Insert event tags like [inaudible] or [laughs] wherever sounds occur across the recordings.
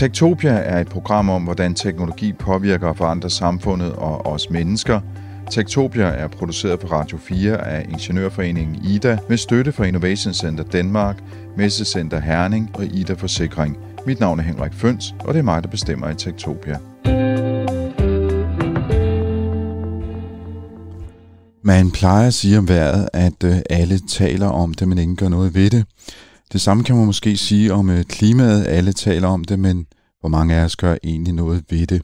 Tektopia er et program om, hvordan teknologi påvirker og forandrer samfundet og os mennesker. Tektopia er produceret på Radio 4 af Ingeniørforeningen IDA med støtte fra Innovation Center Danmark, Messecenter Herning og IDA Forsikring. Mit navn er Henrik Føns, og det er mig, der bestemmer i Tektopia. Man plejer at sige om vejret, at øh, alle taler om det, men ingen gør noget ved det. Det samme kan man måske sige om øh, klimaet. Alle taler om det, men hvor mange af os gør egentlig noget ved det?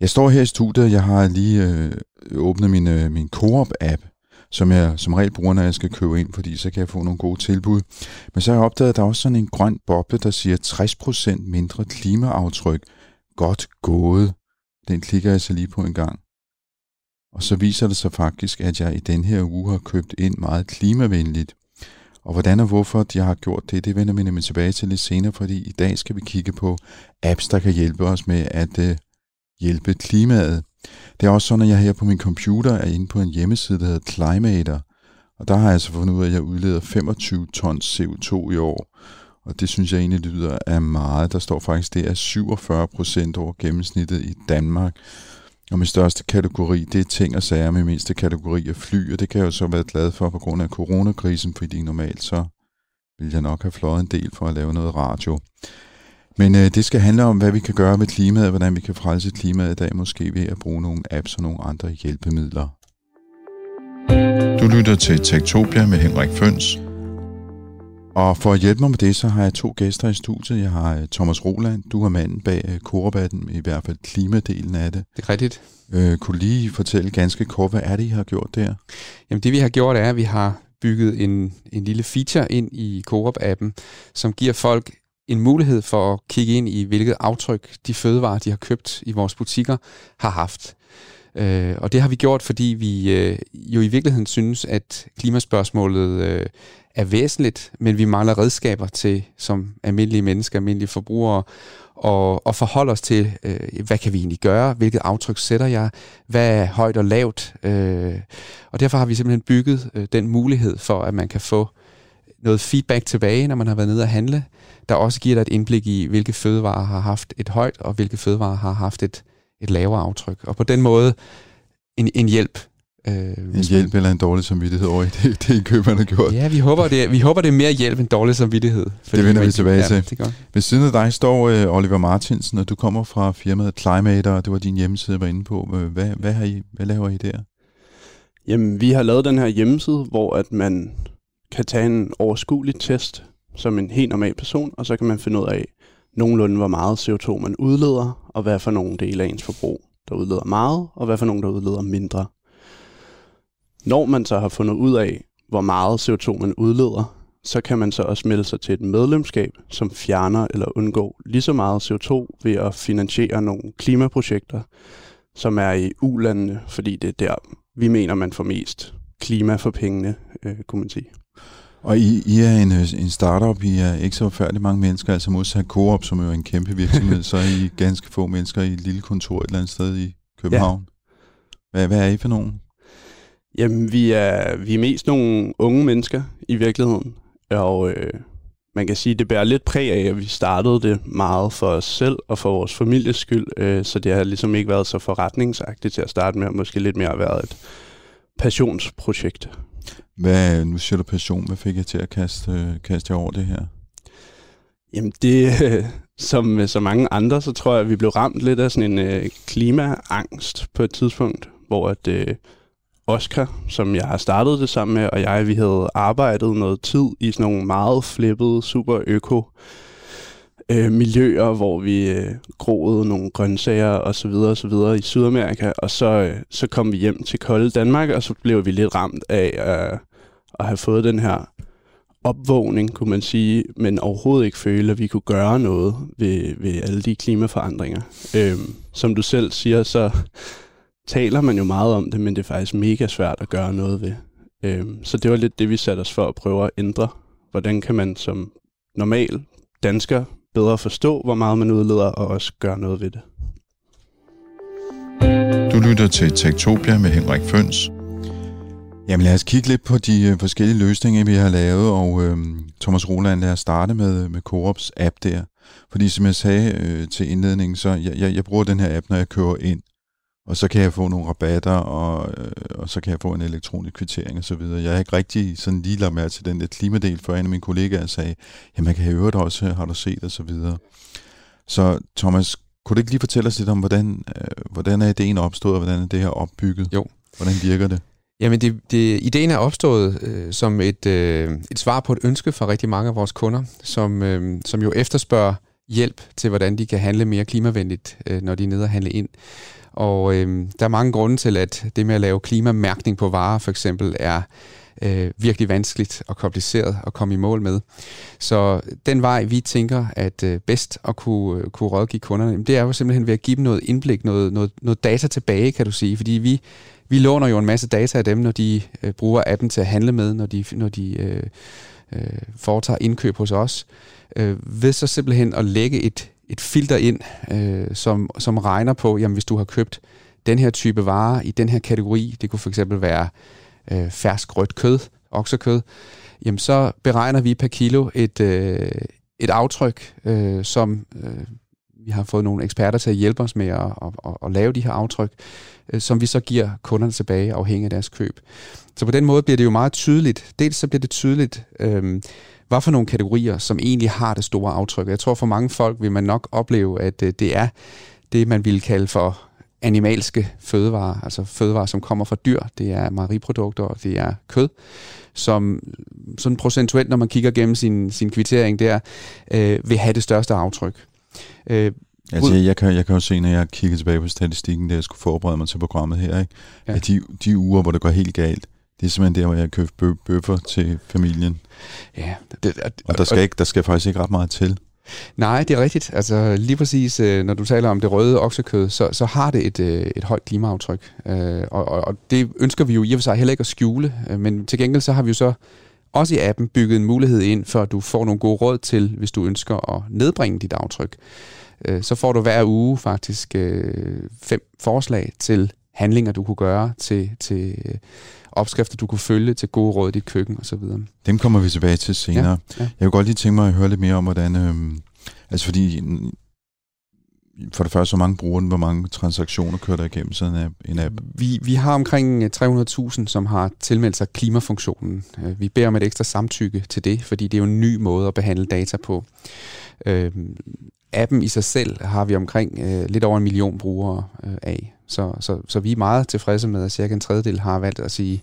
Jeg står her i studiet, jeg har lige øh, åbnet min, øh, min Coop-app, som jeg som regel bruger, når jeg skal købe ind, fordi så kan jeg få nogle gode tilbud. Men så har jeg opdaget, at der er også sådan en grøn boble, der siger 60% mindre klimaaftryk. Godt gået. Den klikker jeg så lige på en gang. Og så viser det sig faktisk, at jeg i den her uge har købt ind meget klimavenligt. Og hvordan og hvorfor de har gjort det, det vender vi nemlig tilbage til lidt senere, fordi i dag skal vi kigge på apps, der kan hjælpe os med at øh, hjælpe klimaet. Det er også sådan, at jeg her på min computer er inde på en hjemmeside, der hedder Climator. Og der har jeg så fundet ud af, at jeg udleder 25 tons CO2 i år. Og det synes jeg egentlig lyder af meget. Der står faktisk, det er 47 procent over gennemsnittet i Danmark. Og min største kategori, det er ting og sager. Min mindste kategori er fly, og det kan jeg jo så være glad for på grund af coronakrisen, fordi normalt så vil jeg nok have fløjet en del for at lave noget radio. Men øh, det skal handle om, hvad vi kan gøre med klimaet, hvordan vi kan frelse klimaet i dag, måske ved at bruge nogle apps og nogle andre hjælpemidler. Du lytter til Tektopia med Henrik Føns. Og for at hjælpe mig med det, så har jeg to gæster i studiet. Jeg har øh, Thomas Roland, du er manden bag øh, Korabatten, i hvert fald klimadelen af det. Det er rigtigt. Øh, kunne lige fortælle ganske kort, hvad er det, I har gjort der? Jamen det vi har gjort er, at vi har bygget en, en lille feature ind i Coop-appen, som giver folk en mulighed for at kigge ind i, hvilket aftryk de fødevarer, de har købt i vores butikker, har haft. Øh, og det har vi gjort, fordi vi øh, jo i virkeligheden synes, at klimaspørgsmålet øh, er væsentligt, men vi mangler redskaber til, som almindelige mennesker, almindelige forbrugere, og, og forholde os til, øh, hvad kan vi egentlig gøre, hvilket aftryk sætter jeg, hvad er højt og lavt. Øh, og derfor har vi simpelthen bygget øh, den mulighed for, at man kan få noget feedback tilbage, når man har været nede og handle, der også giver dig et indblik i, hvilke fødevarer har haft et højt, og hvilke fødevarer har haft et, et lavere aftryk. Og på den måde en, en hjælp Øh, en hjælp man... eller en dårlig samvittighed over i det, [laughs] det køb, man har gjort. Ja, vi håber, det, vi håber, det er mere hjælp end dårlig samvittighed. Det vender vi tilbage ja, til. Det gør. Ved siden af dig står uh, Oliver Martinsen, og du kommer fra firmaet Climator, og det var din hjemmeside, jeg var inde på. Hvad, hvad, har I, hvad laver I der? Jamen, vi har lavet den her hjemmeside, hvor at man kan tage en overskuelig test som en helt normal person, og så kan man finde ud af nogenlunde, hvor meget CO2 man udleder, og hvad for nogle dele af ens forbrug, der udleder meget, og hvad for nogle, der udleder mindre. Når man så har fundet ud af, hvor meget CO2 man udleder, så kan man så også melde sig til et medlemskab, som fjerner eller undgår lige så meget CO2 ved at finansiere nogle klimaprojekter, som er i ulandene, fordi det er der, vi mener, man får mest klima for pengene, øh, kunne man sige. Og I, I er en, øh, en startup, I er ikke så færdig mange mennesker, altså modsat Coop, som er jo en kæmpe virksomhed, [laughs] så er I ganske få mennesker i et lille kontor et eller andet sted i København. Ja. Hvad, hvad er I for nogen? Jamen, vi er, vi er mest nogle unge mennesker i virkeligheden, og øh, man kan sige, det bærer lidt præg af, at vi startede det meget for os selv og for vores families skyld, øh, så det har ligesom ikke været så forretningsagtigt til at starte med, og måske lidt mere været et passionsprojekt. Hvad, nu siger du passion, hvad fik jeg til at kaste, kaste jer over det her? Jamen det, [laughs] som med så mange andre, så tror jeg, at vi blev ramt lidt af sådan en øh, klimaangst på et tidspunkt, hvor at, øh, Oscar, som jeg har startet det sammen med, og jeg, vi havde arbejdet noget tid i sådan nogle meget flippede, super øko øh, miljøer, hvor vi øh, groede nogle grøntsager og så videre og så videre i Sydamerika, og så, øh, så kom vi hjem til kolde Danmark, og så blev vi lidt ramt af øh, at have fået den her opvågning, kunne man sige, men overhovedet ikke føle, at vi kunne gøre noget ved, ved alle de klimaforandringer. Øh, som du selv siger, så taler man jo meget om det, men det er faktisk mega svært at gøre noget ved. Øhm, så det var lidt det, vi satte os for at prøve at ændre. Hvordan kan man som normal dansker bedre forstå, hvor meget man udleder, og også gøre noget ved det. Du lytter til Tektopia med Henrik Føns. Jamen lad os kigge lidt på de øh, forskellige løsninger, vi har lavet, og øh, Thomas Roland, lad os starte med, med Coops app der. Fordi som jeg sagde øh, til indledningen, så jeg, jeg, jeg bruger den her app, når jeg kører ind, og så kan jeg få nogle rabatter, og, øh, og så kan jeg få en elektronisk kvittering osv. Jeg har ikke rigtig sådan lige lagt mærke til den der klimadel, for en af mine kollegaer sagde, jamen man kan have øvrigt også, har du set og så videre. Så Thomas, kunne du ikke lige fortælle os lidt om, hvordan, øh, hvordan er ideen opstået, og hvordan er det her opbygget? Jo. Hvordan virker det? Jamen, det, det, ideen er opstået øh, som et, øh, et svar på et ønske fra rigtig mange af vores kunder, som, øh, som jo efterspørger hjælp til, hvordan de kan handle mere klimavenligt, øh, når de er nede og handle ind. Og øh, der er mange grunde til, at det med at lave klimamærkning på varer for eksempel er øh, virkelig vanskeligt og kompliceret at komme i mål med. Så den vej, vi tænker at øh, bedst at kunne, øh, kunne rådgive kunderne, det er jo simpelthen ved at give dem noget indblik, noget, noget, noget data tilbage, kan du sige. Fordi vi, vi låner jo en masse data af dem, når de øh, bruger appen til at handle med, når de, når de øh, øh, foretager indkøb hos os. Øh, ved så simpelthen at lægge et, et filter ind, øh, som, som regner på, jamen hvis du har købt den her type varer i den her kategori, det kunne for eksempel være øh, fersk rødt kød, oksekød, jamen så beregner vi per kilo et, øh, et aftryk, øh, som øh, vi har fået nogle eksperter til at hjælpe os med at, at, at, at lave de her aftryk, øh, som vi så giver kunderne tilbage afhængig af deres køb. Så på den måde bliver det jo meget tydeligt. Dels så bliver det tydeligt, øh, hvad for nogle kategorier, som egentlig har det store aftryk. Jeg tror for mange folk vil man nok opleve, at øh, det er det, man ville kalde for animalske fødevarer, altså fødevarer, som kommer fra dyr. Det er mejeriprodukter, og det er kød, som sådan procentuelt, når man kigger gennem sin, sin kvittering der, øh, vil have det største aftryk. Øh, Altså, jeg, jeg, kan, jeg kan jo se, når jeg kigger tilbage på statistikken, da jeg skulle forberede mig til programmet her, ikke? Ja. at de, de uger, hvor det går helt galt, det er simpelthen der, hvor jeg køber bø- bøffer til familien. Ja. Det, det, og der skal, ikke, der skal faktisk ikke ret meget til. Nej, det er rigtigt. Altså lige præcis, øh, når du taler om det røde oksekød, så, så har det et, øh, et højt klimaaftryk. Øh, og, og, og det ønsker vi jo i og for sig heller ikke at skjule. Men til gengæld så har vi jo så også i appen bygget en mulighed ind, for at du får nogle gode råd til, hvis du ønsker at nedbringe dit aftryk. Så får du hver uge faktisk fem forslag til handlinger, du kunne gøre, til, til opskrifter, du kunne følge til gode råd i dit køkken osv. Dem kommer vi tilbage til senere. Ja, ja. Jeg kunne godt lige tænke mig at høre lidt mere om, hvordan... Øhm, altså fordi for det første, så mange bruger den, hvor mange transaktioner kører der igennem sådan en app? En app? Vi, vi har omkring 300.000, som har tilmeldt sig klimafunktionen. Øh, vi beder om et ekstra samtykke til det, fordi det er jo en ny måde at behandle data på. Øh, appen i sig selv har vi omkring øh, lidt over en million brugere øh, af. Så, så, så vi er meget tilfredse med, at cirka en tredjedel har valgt at sige,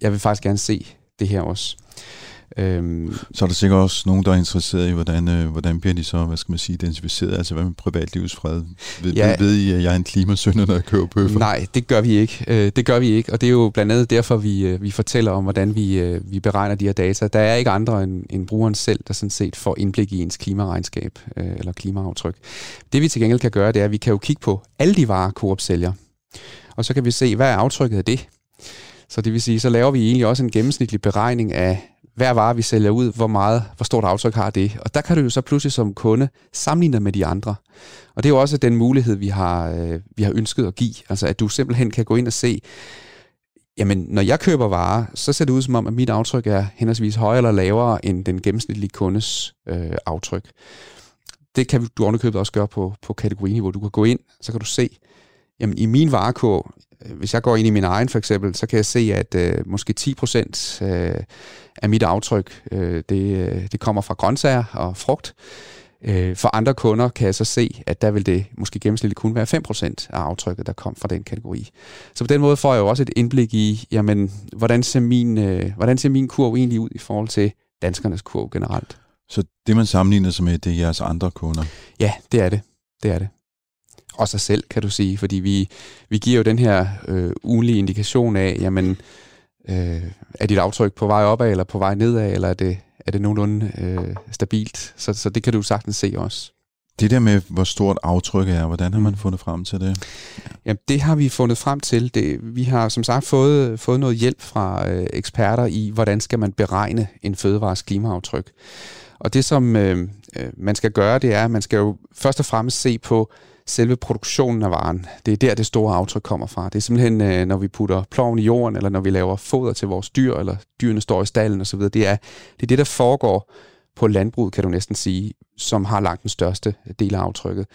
jeg vil faktisk gerne se det her også. Øhm, så er der sikkert også nogen, der er interesseret i, hvordan, øh, hvordan bliver de så, hvad skal man sige, identificeret? Altså hvad med privatlivets fred? Ved, ja, ved I, at jeg er en klimasønder, når jeg køber bøffer? Nej, det gør vi ikke. Øh, det gør vi ikke, og det er jo blandt andet derfor, vi, øh, vi fortæller om, hvordan vi, øh, vi beregner de her data. Der er ikke andre end, end brugeren selv, der sådan set får indblik i ens klimaregnskab øh, eller klimaaftryk. Det vi til gengæld kan gøre, det er, at vi kan jo kigge på alle de varer, Coop sælger. Og så kan vi se, hvad er aftrykket af det? Så det vil sige, så laver vi egentlig også en gennemsnitlig beregning af, hver vare, vi sælger ud, hvor meget, hvor stort aftryk har det. Og der kan du jo så pludselig som kunde sammenligne med de andre. Og det er jo også den mulighed, vi har, øh, vi har ønsket at give. Altså at du simpelthen kan gå ind og se, jamen når jeg køber varer, så ser det ud som om, at mit aftryk er henholdsvis højere eller lavere end den gennemsnitlige kundes øh, aftryk. Det kan du underkøbet også gøre på, på kategoriniveau. Du kan gå ind, så kan du se, jamen i min varekurv, hvis jeg går ind i min egen for eksempel, så kan jeg se, at øh, måske 10% øh, af mit aftryk, øh, det, øh, det kommer fra grøntsager og frugt. Øh, for andre kunder kan jeg så se, at der vil det måske gennemsnitligt kun være 5% af aftrykket, der kom fra den kategori. Så på den måde får jeg jo også et indblik i, jamen, hvordan ser min, øh, hvordan ser min kurv egentlig ud i forhold til danskernes kurv generelt. Så det, man sammenligner sig med, det er jeres andre kunder? Ja, det er det. Det er det og sig selv, kan du sige, fordi vi, vi giver jo den her øh, ugenlige indikation af, jamen, øh, er dit aftryk på vej opad, eller på vej nedad, eller er det, er det nogenlunde øh, stabilt? Så, så det kan du sagtens se også. Det der med, hvor stort aftryk er, hvordan har man mm. fundet frem til det? Jamen, det har vi fundet frem til. Det, vi har som sagt fået, fået noget hjælp fra øh, eksperter i, hvordan skal man beregne en fødevares klimaaftryk. Og det, som øh, øh man skal gøre, det er, at man skal jo først og fremmest se på, selve produktionen af varen. Det er der, det store aftryk kommer fra. Det er simpelthen, øh, når vi putter ploven i jorden, eller når vi laver foder til vores dyr, eller dyrene står i stallen osv. Det er, det er det, der foregår på landbruget, kan du næsten sige, som har lagt den største del af aftrykket.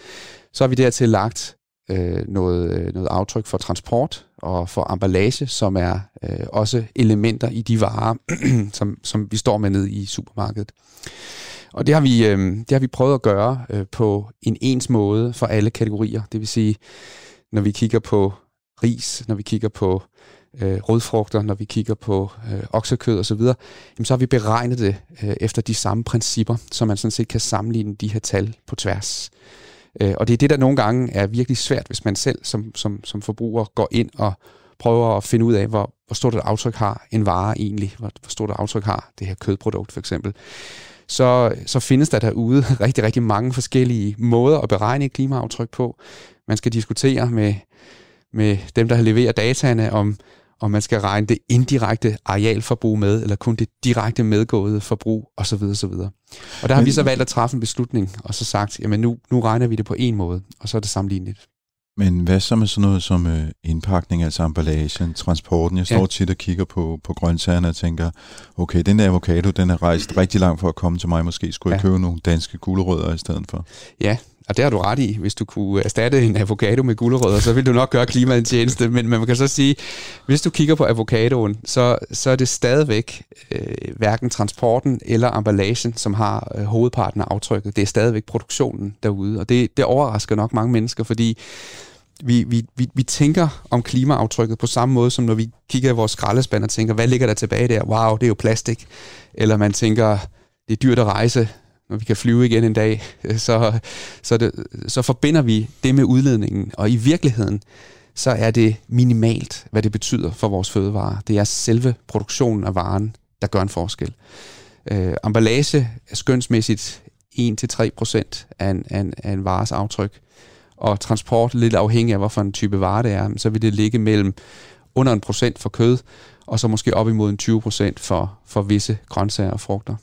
Så har vi dertil lagt øh, noget, øh, noget aftryk for transport og for emballage, som er øh, også elementer i de varer, [clears throat] som, som vi står med ned i supermarkedet. Og det har vi, øh, det har vi prøvet at gøre øh, på en ens måde for alle kategorier. Det vil sige, når vi kigger på ris, når vi kigger på øh, rødfrugter, når vi kigger på øh, oksekød osv., jamen, så har vi beregnet det øh, efter de samme principper, så man sådan set kan sammenligne de her tal på tværs. Øh, og det er det, der nogle gange er virkelig svært, hvis man selv som, som, som forbruger går ind og prøver at finde ud af, hvor, hvor stort et aftryk har en vare egentlig, hvor, hvor stort et aftryk har det her kødprodukt for eksempel så, så findes der derude [laughs] rigtig, rigtig mange forskellige måder at beregne et klimaaftryk på. Man skal diskutere med, med dem, der leverer dataene, om, om man skal regne det indirekte arealforbrug med, eller kun det direkte medgåede forbrug, osv. osv. Og der har Men, vi så valgt at træffe en beslutning, og så sagt, jamen nu, nu regner vi det på en måde, og så er det sammenligneligt. Men hvad så med sådan noget som øh, indpakning, altså emballagen, transporten? Jeg står ja. tit og kigger på, på grøntsagerne og tænker, okay, den der avocado, den er rejst [clears throat] rigtig langt for at komme til mig. Måske skulle ja. jeg købe nogle danske gulerødder i stedet for. Ja, og det har du ret i. Hvis du kunne erstatte en avocado med gulerødder, så vil du nok gøre klimaet en tjeneste. Men man kan så sige, hvis du kigger på avocadoen, så, så er det stadigvæk øh, hverken transporten eller emballagen, som har øh, hovedparten af aftrykket. Det er stadigvæk produktionen derude. Og det, det overrasker nok mange mennesker, fordi vi, vi, vi, vi tænker om klimaaftrykket på samme måde, som når vi kigger i vores skraldespand og tænker, hvad ligger der tilbage der? Wow, det er jo plastik. Eller man tænker, det er dyrt at rejse, når vi kan flyve igen en dag. [laughs] Så, så, det, så forbinder vi det med udledningen. Og i virkeligheden, så er det minimalt, hvad det betyder for vores fødevarer. Det er selve produktionen af varen, der gør en forskel. Øh, emballage er skønsmæssigt 1-3% af en, af, en, af en vares aftryk og transport, lidt afhængig af, hvorfor en type vare det er, så vil det ligge mellem under en procent for kød, og så måske op imod en 20 procent for, for visse grøntsager og frugter.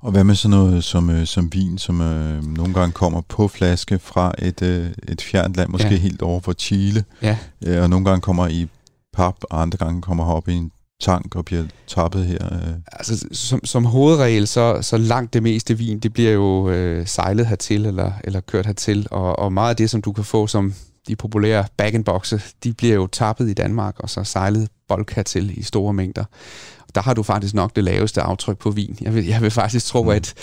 Og hvad med sådan noget som, øh, som vin, som øh, nogle gange kommer på flaske fra et, øh, et fjernt land, måske ja. helt over for Chile, ja. øh, og nogle gange kommer i pap, og andre gange kommer op i en tank og bliver tappet her? Øh? Altså, som, som hovedregel, så, så langt det meste vin, det bliver jo øh, sejlet hertil, eller, eller kørt hertil, og, og meget af det, som du kan få som de populære bag boxe de bliver jo tappet i Danmark, og så sejlet bulk hertil i store mængder. Der har du faktisk nok det laveste aftryk på vin. Jeg vil, jeg vil faktisk tro, mm. at,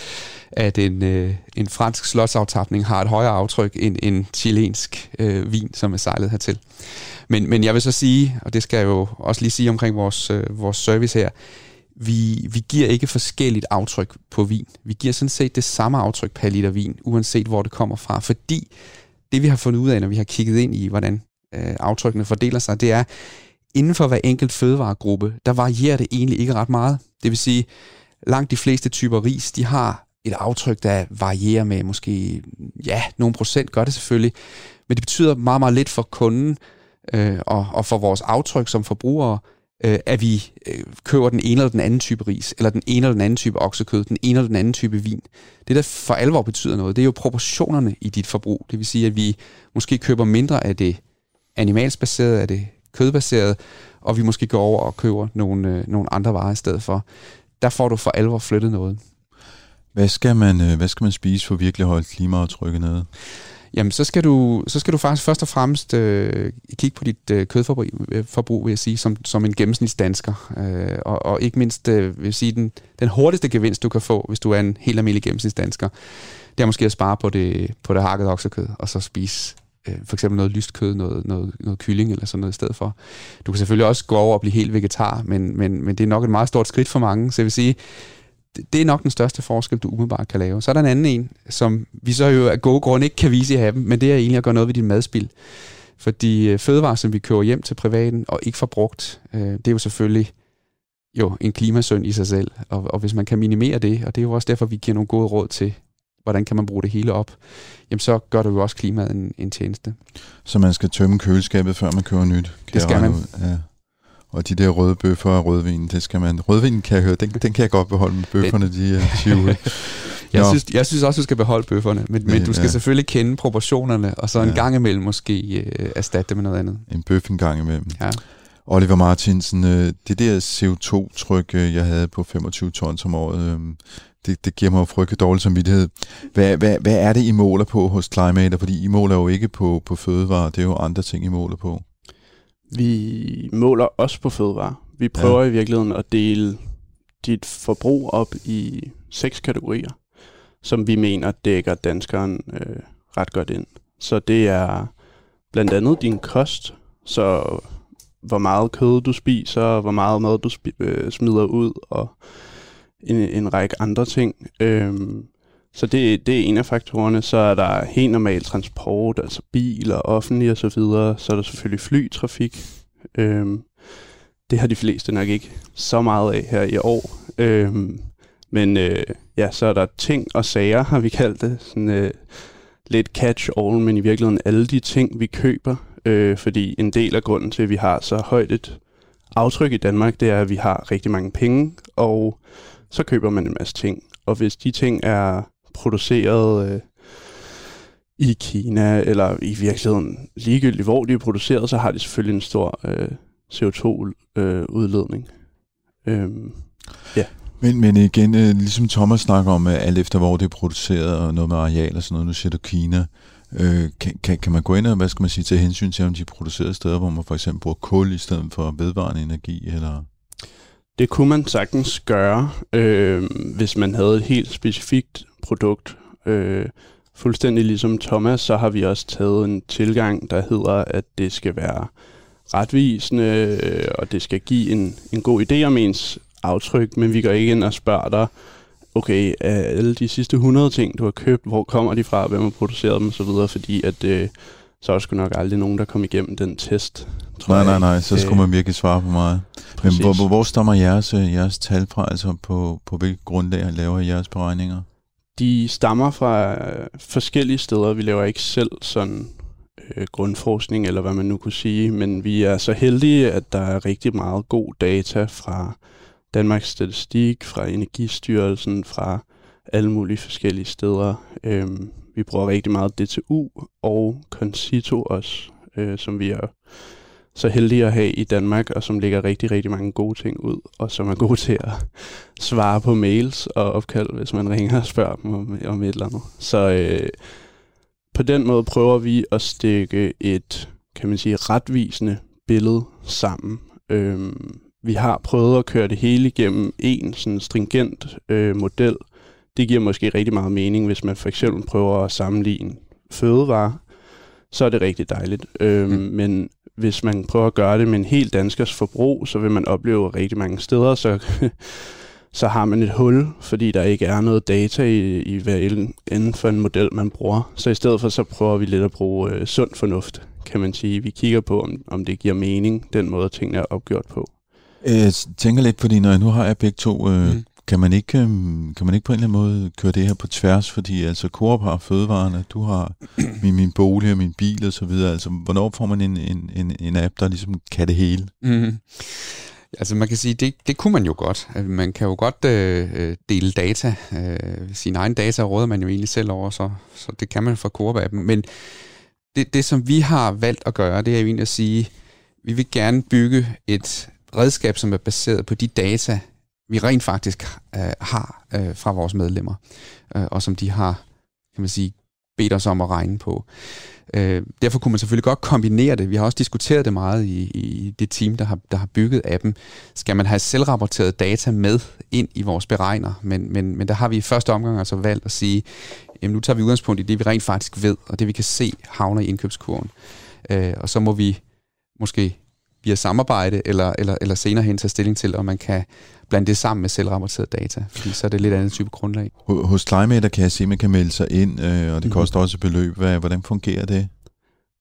at en, øh, en fransk slotsaftapning har et højere aftryk end en chilensk øh, vin, som er sejlet hertil. Men, men jeg vil så sige, og det skal jeg jo også lige sige omkring vores, øh, vores service her, vi, vi giver ikke forskelligt aftryk på vin. Vi giver sådan set det samme aftryk per liter vin, uanset hvor det kommer fra, fordi det vi har fundet ud af, når vi har kigget ind i, hvordan øh, aftrykkene fordeler sig, det er, inden for hver enkelt fødevaregruppe, der varierer det egentlig ikke ret meget. Det vil sige, langt de fleste typer ris, de har et aftryk, der varierer med måske, ja, nogle procent gør det selvfølgelig, men det betyder meget, meget lidt for kunden, øh, og, og for vores aftryk som forbrugere, øh, at vi øh, køber den ene eller den anden type ris, eller den ene eller den anden type oksekød, den ene eller den anden type vin. Det, der for alvor betyder noget, det er jo proportionerne i dit forbrug. Det vil sige, at vi måske køber mindre af det animalsbaserede, af det kødbaserede, og vi måske går over og køber nogle, øh, nogle andre varer i stedet for. Der får du for alvor flyttet noget. Hvad skal man, øh, hvad skal man spise for virkelig at holde klimaaftrykket nede? Jamen, så skal du, så skal du faktisk først og fremmest øh, kigge på dit øh, kødforbrug, øh, forbrug, vil jeg sige, som, som en gennemsnitsdansker. Øh, og, og ikke mindst, øh, vil jeg sige, den, den hurtigste gevinst, du kan få, hvis du er en helt almindelig gennemsnitsdansker, det er måske at spare på det, på det hakket oksekød, og så spise øh, for eksempel noget lyst kød, noget, noget, noget kylling eller sådan noget i stedet for. Du kan selvfølgelig også gå over og blive helt vegetar, men, men, men det er nok et meget stort skridt for mange, så jeg vil sige, det er nok den største forskel, du umiddelbart kan lave. Så er der en anden en, som vi så jo af gode grunde ikke kan vise i haven, men det er egentlig at gøre noget ved din madspil. Fordi øh, fødevarer, som vi kører hjem til privaten og ikke får brugt, øh, det er jo selvfølgelig jo en klimasøn i sig selv. Og, og hvis man kan minimere det, og det er jo også derfor, vi giver nogle gode råd til, hvordan kan man bruge det hele op, jamen så gør det jo også klimaet en, en tjeneste. Så man skal tømme køleskabet, før man køber nyt? Det skal man. Ja. Og de der røde bøffer og rødvin, det skal man... Rødvin kan jeg høre, den, den kan jeg godt beholde, men bøfferne, de er 20. [laughs] Jeg, synes, jeg synes også, du skal beholde bøfferne, men, men du skal ja. selvfølgelig kende proportionerne, og så en ja. gang imellem måske øh, erstatte det med noget andet. En bøf en gang imellem. Ja. Oliver Martinsen, øh, det der CO2-tryk, øh, jeg havde på 25 tons om året, øh, det, det giver mig jo frygtelig dårlig samvittighed. Hvad, hvad, hvad er det, I måler på hos Climate? Fordi I måler jo ikke på, på fødevarer, det er jo andre ting, I måler på. Vi måler også på fødevarer. Vi prøver ja. i virkeligheden at dele dit forbrug op i seks kategorier, som vi mener dækker danskeren øh, ret godt ind. Så det er blandt andet din kost, så hvor meget kød du spiser, hvor meget mad du spi- øh, smider ud, og en, en række andre ting. Øhm, så det, det er en af faktorerne. Så er der helt normal transport, altså biler, offentlig og så videre. Så er der selvfølgelig flytrafik. Øhm, det har de fleste nok ikke så meget af her i år. Øhm, men øh, ja, så er der ting og sager, har vi kaldt det. Sådan, øh, lidt catch-all, men i virkeligheden alle de ting, vi køber. Øh, fordi en del af grunden til, at vi har så højt et aftryk i Danmark, det er, at vi har rigtig mange penge, og så køber man en masse ting. Og hvis de ting er produceret øh, i Kina, eller i virkeligheden ligegyldigt, hvor de er produceret, så har de selvfølgelig en stor øh, CO2-udledning. Øh, øhm, ja. Men, men igen, øh, ligesom Thomas snakker om, øh, alt efter hvor det er produceret, og noget med areal og sådan noget, nu siger du Kina, øh, kan, kan, kan man gå ind og, hvad skal man sige, til hensyn til, om de er produceret steder, hvor man for eksempel bruger kul i stedet for vedvarende energi, eller... Det kunne man sagtens gøre, øh, hvis man havde et helt specifikt produkt. Øh, fuldstændig ligesom Thomas, så har vi også taget en tilgang, der hedder, at det skal være retvisende, øh, og det skal give en, en god idé om ens aftryk, men vi går ikke ind og spørger dig, okay, alle de sidste 100 ting, du har købt, hvor kommer de fra, hvem har produceret dem osv., fordi at øh, så er der sgu nok aldrig nogen, der kom igennem den test. Tror nej, nej, nej, så skulle man virkelig svare på mig. Men hvor, hvor, hvor stammer jeres, øh, jeres tal fra, altså på, på hvilket grundlag laver I jeres beregninger? De stammer fra øh, forskellige steder. Vi laver ikke selv sådan øh, grundforskning, eller hvad man nu kunne sige, men vi er så heldige, at der er rigtig meget god data fra Danmarks Statistik, fra Energistyrelsen, fra alle mulige forskellige steder. Øhm, vi bruger rigtig meget DTU og Concito også, øh, som vi er så heldige at have i Danmark, og som lægger rigtig, rigtig mange gode ting ud, og som er gode [laughs] til at svare på mails og opkald, hvis man ringer og spørger dem om, om et eller andet. Så øh, på den måde prøver vi at stikke et, kan man sige, retvisende billede sammen. Øh, vi har prøvet at køre det hele igennem en sådan stringent øh, model. Det giver måske rigtig meget mening, hvis man for eksempel prøver at sammenligne fødevarer. Så er det rigtig dejligt. Øhm, mm. Men hvis man prøver at gøre det med en helt danskers forbrug, så vil man opleve rigtig mange steder, så, [laughs] så har man et hul, fordi der ikke er noget data i, i hver inden for en model, man bruger. Så i stedet for, så prøver vi lidt at bruge øh, sund fornuft, kan man sige. Vi kigger på, om, om det giver mening, den måde tingene er opgjort på. Jeg tænker lidt, fordi når jeg nu har jeg begge to, øh, mm. Kan, man ikke, øh, kan man ikke på en eller anden måde køre det her på tværs? Fordi altså Coop har fødevarene, du har [clears throat] min, min bolig og min bil og så videre. Altså, hvornår får man en, en, en, en app, der ligesom kan det hele? Mm. Altså man kan sige, det, det kunne man jo godt. Altså, man kan jo godt øh, øh, dele data. Øh, sine egne data råder man jo egentlig selv over, så, så det kan man fra Coop-appen. Men det, det, som vi har valgt at gøre, det er jo egentlig at sige, vi vil gerne bygge et redskab, som er baseret på de data, vi rent faktisk øh, har øh, fra vores medlemmer, øh, og som de har, kan man sige, bedt os om at regne på. Øh, derfor kunne man selvfølgelig godt kombinere det. Vi har også diskuteret det meget i, i det team, der har, der har bygget appen. Skal man have selvrapporteret data med ind i vores beregner? Men, men, men der har vi i første omgang altså valgt at sige, jamen nu tager vi udgangspunkt i det, vi rent faktisk ved, og det vi kan se havner i indkøbskurven. Øh, og så må vi måske via samarbejde, eller, eller, eller senere hen tage stilling til, om man kan blande det sammen med selvrapporteret data, fordi så er det lidt andet type grundlag. Hos Climate kan jeg se, at man kan melde sig ind, øh, og det mm-hmm. koster også et beløb. Hvordan fungerer det?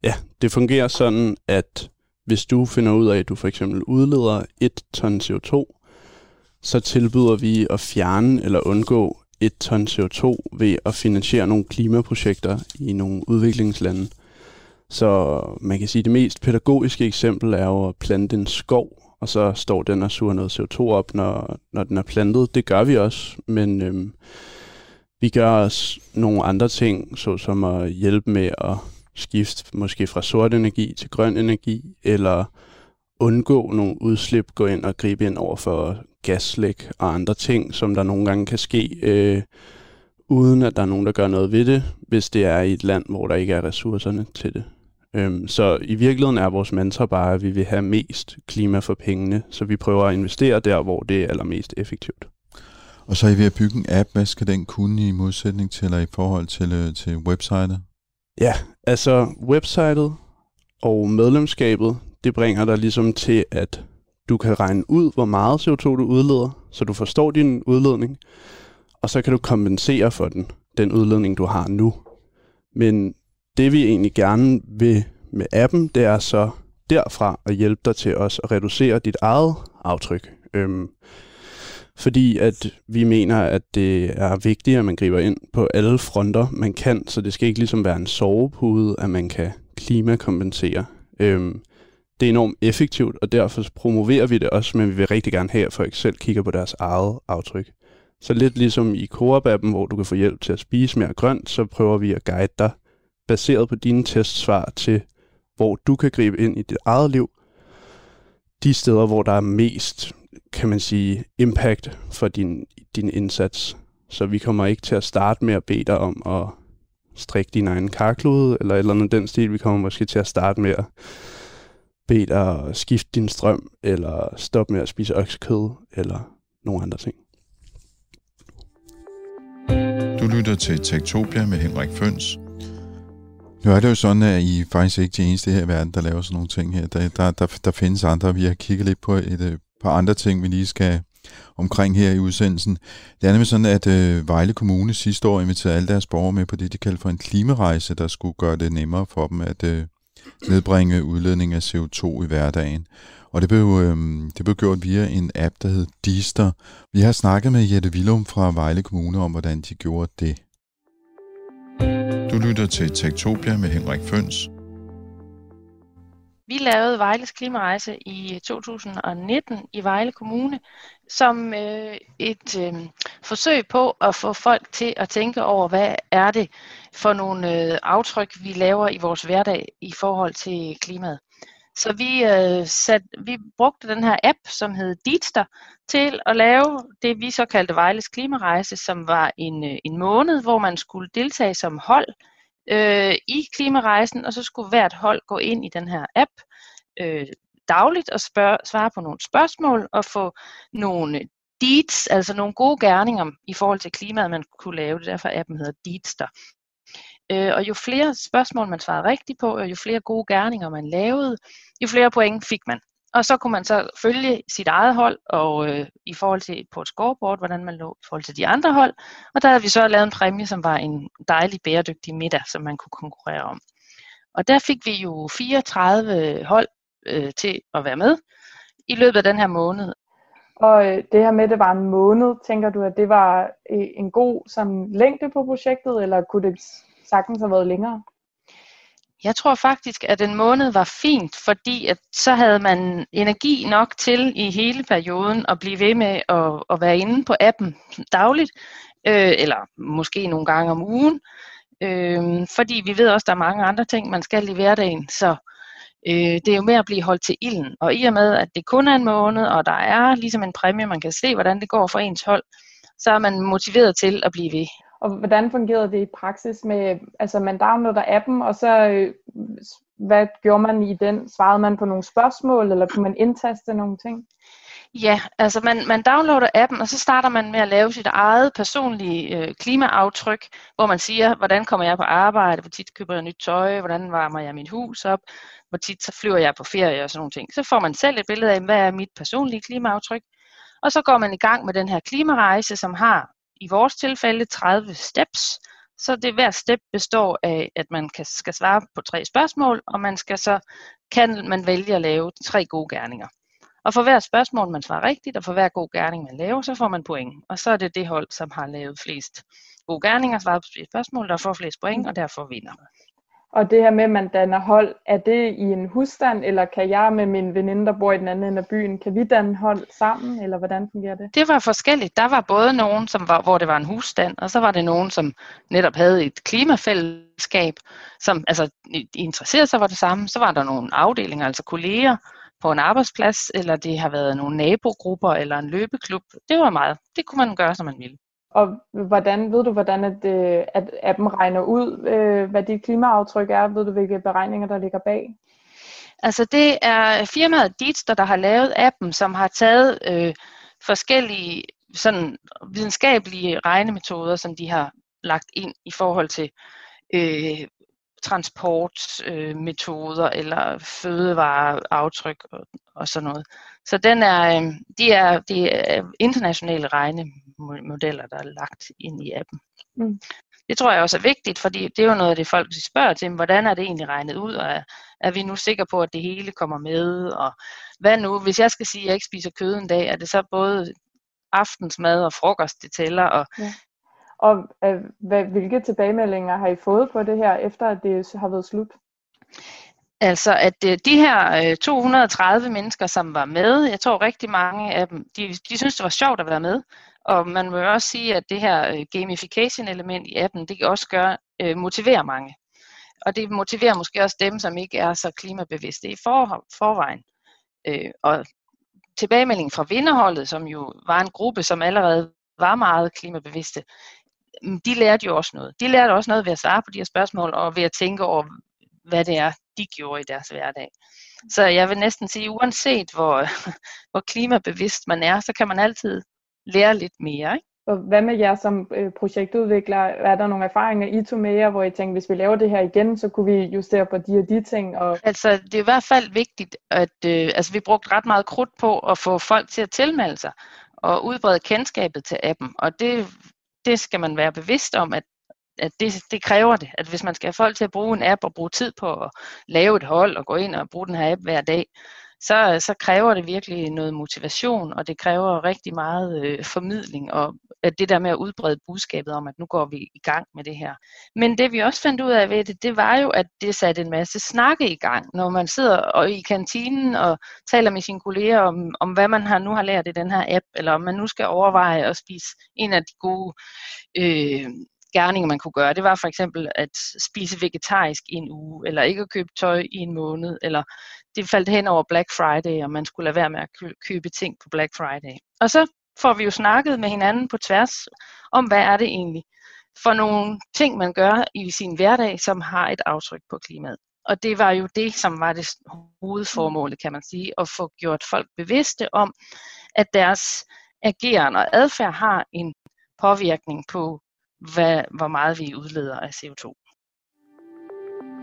Ja, det fungerer sådan, at hvis du finder ud af, at du for eksempel udleder et ton CO2, så tilbyder vi at fjerne eller undgå et ton CO2 ved at finansiere nogle klimaprojekter i nogle udviklingslande. Så man kan sige, at det mest pædagogiske eksempel er jo at plante en skov, og så står den og suger noget CO2 op, når, når den er plantet. Det gør vi også, men øhm, Vi gør også nogle andre ting, såsom at hjælpe med at skifte måske fra sort energi til grøn energi, eller undgå nogle udslip, gå ind og gribe ind over for gaslæk og andre ting, som der nogle gange kan ske, øh, uden at der er nogen, der gør noget ved det, hvis det er i et land, hvor der ikke er ressourcerne til det. Øhm, så i virkeligheden er vores mantra bare, at vi vil have mest klima for pengene, så vi prøver at investere der, hvor det er allermest effektivt. Og så er I ved at bygge en app. Hvad skal den kunne i modsætning til, eller i forhold til, øh, til websitet? Ja, altså websitet og medlemskabet, det bringer dig ligesom til, at du kan regne ud, hvor meget CO2 du udleder, så du forstår din udledning, og så kan du kompensere for den, den udledning, du har nu. Men det vi egentlig gerne vil med appen, det er så derfra at hjælpe dig til også at reducere dit eget aftryk. Øhm, fordi at vi mener, at det er vigtigt, at man griber ind på alle fronter, man kan, så det skal ikke ligesom være en sovepude, at man kan klimakompensere. Øhm, det er enormt effektivt, og derfor promoverer vi det også, men vi vil rigtig gerne have, at folk selv kigger på deres eget aftryk. Så lidt ligesom i Coop-appen, hvor du kan få hjælp til at spise mere grønt, så prøver vi at guide dig baseret på dine testsvar til, hvor du kan gribe ind i dit eget liv, de steder, hvor der er mest, kan man sige, impact for din, din indsats. Så vi kommer ikke til at starte med at bede dig om at strikke din egen karklude, eller eller andet den stil. Vi kommer måske til at starte med at bede dig at skifte din strøm, eller stoppe med at spise oksekød, eller nogle andre ting. Du lytter til Tektopia med Henrik Føns. Nu er det jo sådan, at I faktisk ikke de eneste her i verden, der laver sådan nogle ting her. Der, der, der, der findes andre. Vi har kigget lidt på et øh, par andre ting, vi lige skal omkring her i udsendelsen. Det er nemlig sådan, at øh, Vejle Kommune sidste år inviterede alle deres borgere med på det, de kaldte for en klimarejse, der skulle gøre det nemmere for dem at øh, nedbringe udledning af CO2 i hverdagen. Og det blev, øh, det blev gjort via en app, der hed Dister. Vi har snakket med Jette Willum fra Vejle Kommune om, hvordan de gjorde det. Du lytter til Tektopia med Henrik Føns. Vi lavede Vejles klimarejse i 2019 i Vejle Kommune som øh, et øh, forsøg på at få folk til at tænke over, hvad er det for nogle øh, aftryk, vi laver i vores hverdag i forhold til klimaet. Så vi, øh, sat, vi brugte den her app, som hed Deedster, til at lave det, vi så kaldte Vejles klimarejse, som var en, øh, en måned, hvor man skulle deltage som hold øh, i klimarejsen, og så skulle hvert hold gå ind i den her app øh, dagligt og spørge, svare på nogle spørgsmål og få nogle deeds, altså nogle gode gerninger i forhold til klimaet, man kunne lave. Det derfor appen hedder Deedster. Øh, og jo flere spørgsmål man svarede rigtigt på, og jo flere gode gerninger man lavede, jo flere point fik man. Og så kunne man så følge sit eget hold og øh, i forhold til på et scoreboard, hvordan man lå i forhold til de andre hold. Og der havde vi så lavet en præmie, som var en dejlig bæredygtig middag, som man kunne konkurrere om. Og der fik vi jo 34 hold øh, til at være med i løbet af den her måned. Og øh, det her med, at det var en måned, tænker du, at det var øh, en god sådan, længde på projektet, eller kunne det sagtens have været længere? Jeg tror faktisk, at en måned var fint, fordi at så havde man energi nok til i hele perioden at blive ved med at, at være inde på appen dagligt, øh, eller måske nogle gange om ugen, øh, fordi vi ved også, at der er mange andre ting, man skal i hverdagen, så øh, det er jo med at blive holdt til ilden. Og i og med, at det kun er en måned, og der er ligesom en præmie, man kan se, hvordan det går for ens hold, så er man motiveret til at blive ved. Og hvordan fungerede det i praksis med, altså man downloader appen, og så øh, hvad gjorde man i den? Svarede man på nogle spørgsmål, eller kunne man indtaste nogle ting? Ja, altså man, man downloader appen, og så starter man med at lave sit eget personlige øh, klimaaftryk, hvor man siger, hvordan kommer jeg på arbejde, hvor tit køber jeg nyt tøj, hvordan varmer jeg mit hus op, hvor tit så flyver jeg på ferie og sådan nogle ting. Så får man selv et billede af, hvad er mit personlige klimaaftryk, og så går man i gang med den her klimarejse, som har i vores tilfælde 30 steps. Så det hver step består af, at man kan, skal svare på tre spørgsmål, og man skal så kan man vælge at lave tre gode gerninger. Og for hver spørgsmål, man svarer rigtigt, og for hver god gerning, man laver, så får man point. Og så er det det hold, som har lavet flest gode gerninger, svaret på flest spørgsmål, der får flest point, og derfor vinder. Og det her med, at man danner hold, er det i en husstand, eller kan jeg med min veninde, der bor i den anden ende af byen, kan vi danne hold sammen, eller hvordan fungerer det? Det var forskelligt. Der var både nogen, som var, hvor det var en husstand, og så var det nogen, som netop havde et klimafællesskab, som altså, interesserede sig for det samme. Så var der nogle afdelinger, altså kolleger på en arbejdsplads, eller det har været nogle nabogrupper, eller en løbeklub. Det var meget. Det kunne man gøre, som man ville. Og hvordan ved du, hvordan at, øh, at appen regner ud, øh, hvad dit klimaaftryk er? Ved du, hvilke beregninger, der ligger bag? Altså det er firmaet Dietster, der har lavet appen, som har taget øh, forskellige sådan videnskabelige regnemetoder, som de har lagt ind i forhold til øh, transportmetoder øh, eller fødevareaftryk og, og sådan noget. Så den er, øh, de, er, de er internationale regnemodeller, der er lagt ind i appen. Mm. Det tror jeg også er vigtigt, fordi det er jo noget af det, folk spørger til, hvordan er det egentlig regnet ud, og er, er vi nu sikre på, at det hele kommer med, og hvad nu, hvis jeg skal sige, at jeg ikke spiser kød en dag, er det så både aftensmad og frokost, det tæller, og ja. Og øh, hvad, hvilke tilbagemeldinger har I fået på det her, efter at det har været slut? Altså, at øh, de her øh, 230 mennesker, som var med, jeg tror rigtig mange af dem, de, de synes, det var sjovt at være med. Og man må også sige, at det her øh, gamification-element i appen, det kan også gøre, motiverer mange. Og det motiverer måske også dem, som ikke er så klimabevidste i for, forvejen. Øh, og tilbagemeldingen fra vinderholdet, som jo var en gruppe, som allerede var meget klimabevidste, de lærte jo også noget. De lærte også noget ved at svare på de her spørgsmål, og ved at tænke over, hvad det er, de gjorde i deres hverdag. Så jeg vil næsten sige, uanset hvor, [laughs] hvor klimabevidst man er, så kan man altid lære lidt mere. Ikke? Og hvad med jer som øh, projektudvikler? Er der nogle erfaringer, I tog med jer, hvor I tænkte, hvis vi laver det her igen, så kunne vi justere på de og de ting? Og... Altså, det er i hvert fald vigtigt, at øh, altså, vi brugte ret meget krudt på at få folk til at tilmelde sig og udbrede kendskabet til appen. Og det det skal man være bevidst om, at, at det, det kræver det. At hvis man skal have folk til at bruge en app og bruge tid på at lave et hold og gå ind og bruge den her app hver dag, så, så kræver det virkelig noget motivation, og det kræver rigtig meget øh, formidling, og at det der med at udbrede budskabet om, at nu går vi i gang med det her. Men det vi også fandt ud af ved det, det var jo, at det satte en masse snakke i gang, når man sidder og i kantinen og taler med sine kolleger om, om hvad man har nu har lært i den her app, eller om man nu skal overveje at spise en af de gode øh, gerninger, man kunne gøre, det var for eksempel at spise vegetarisk i en uge, eller ikke at købe tøj i en måned, eller det faldt hen over Black Friday, og man skulle lade være med at købe ting på Black Friday. Og så får vi jo snakket med hinanden på tværs om, hvad er det egentlig for nogle ting, man gør i sin hverdag, som har et aftryk på klimaet. Og det var jo det, som var det hovedformålet, kan man sige, at få gjort folk bevidste om, at deres ageren og adfærd har en påvirkning på hvad, hvor meget vi udleder af CO2.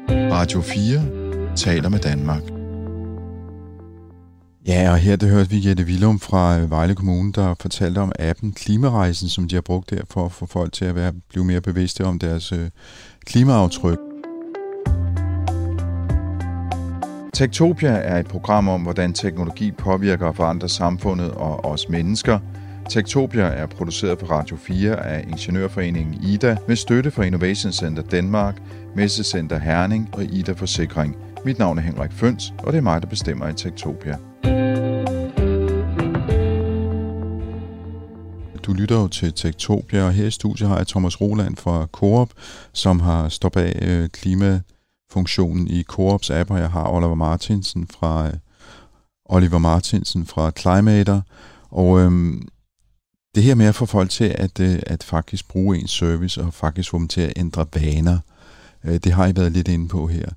Radio 4 taler med Danmark. Ja, og her det hørte vi Jette Willum fra øh, Vejle Kommune, der fortalte om appen Klimarejsen, som de har brugt der for at få folk til at være, blive mere bevidste om deres øh, klimaaftryk. Tektopia er et program om, hvordan teknologi påvirker og forandrer samfundet og os mennesker – Tektopia er produceret på Radio 4 af Ingeniørforeningen IDA med støtte fra Innovation Center Danmark, Messecenter Herning og IDA Forsikring. Mit navn er Henrik Føns, og det er mig, der bestemmer i Tektopia. Du lytter jo til Tektopia, og her i studiet har jeg Thomas Roland fra Coop, som har stået bag øh, klimafunktionen i Coops app, og jeg har Oliver Martinsen fra øh, Oliver Martinsen fra Climater. Og øhm, det her med at få folk til at, øh, at faktisk bruge en service og faktisk få dem til at ændre vaner, øh, det har I været lidt inde på her.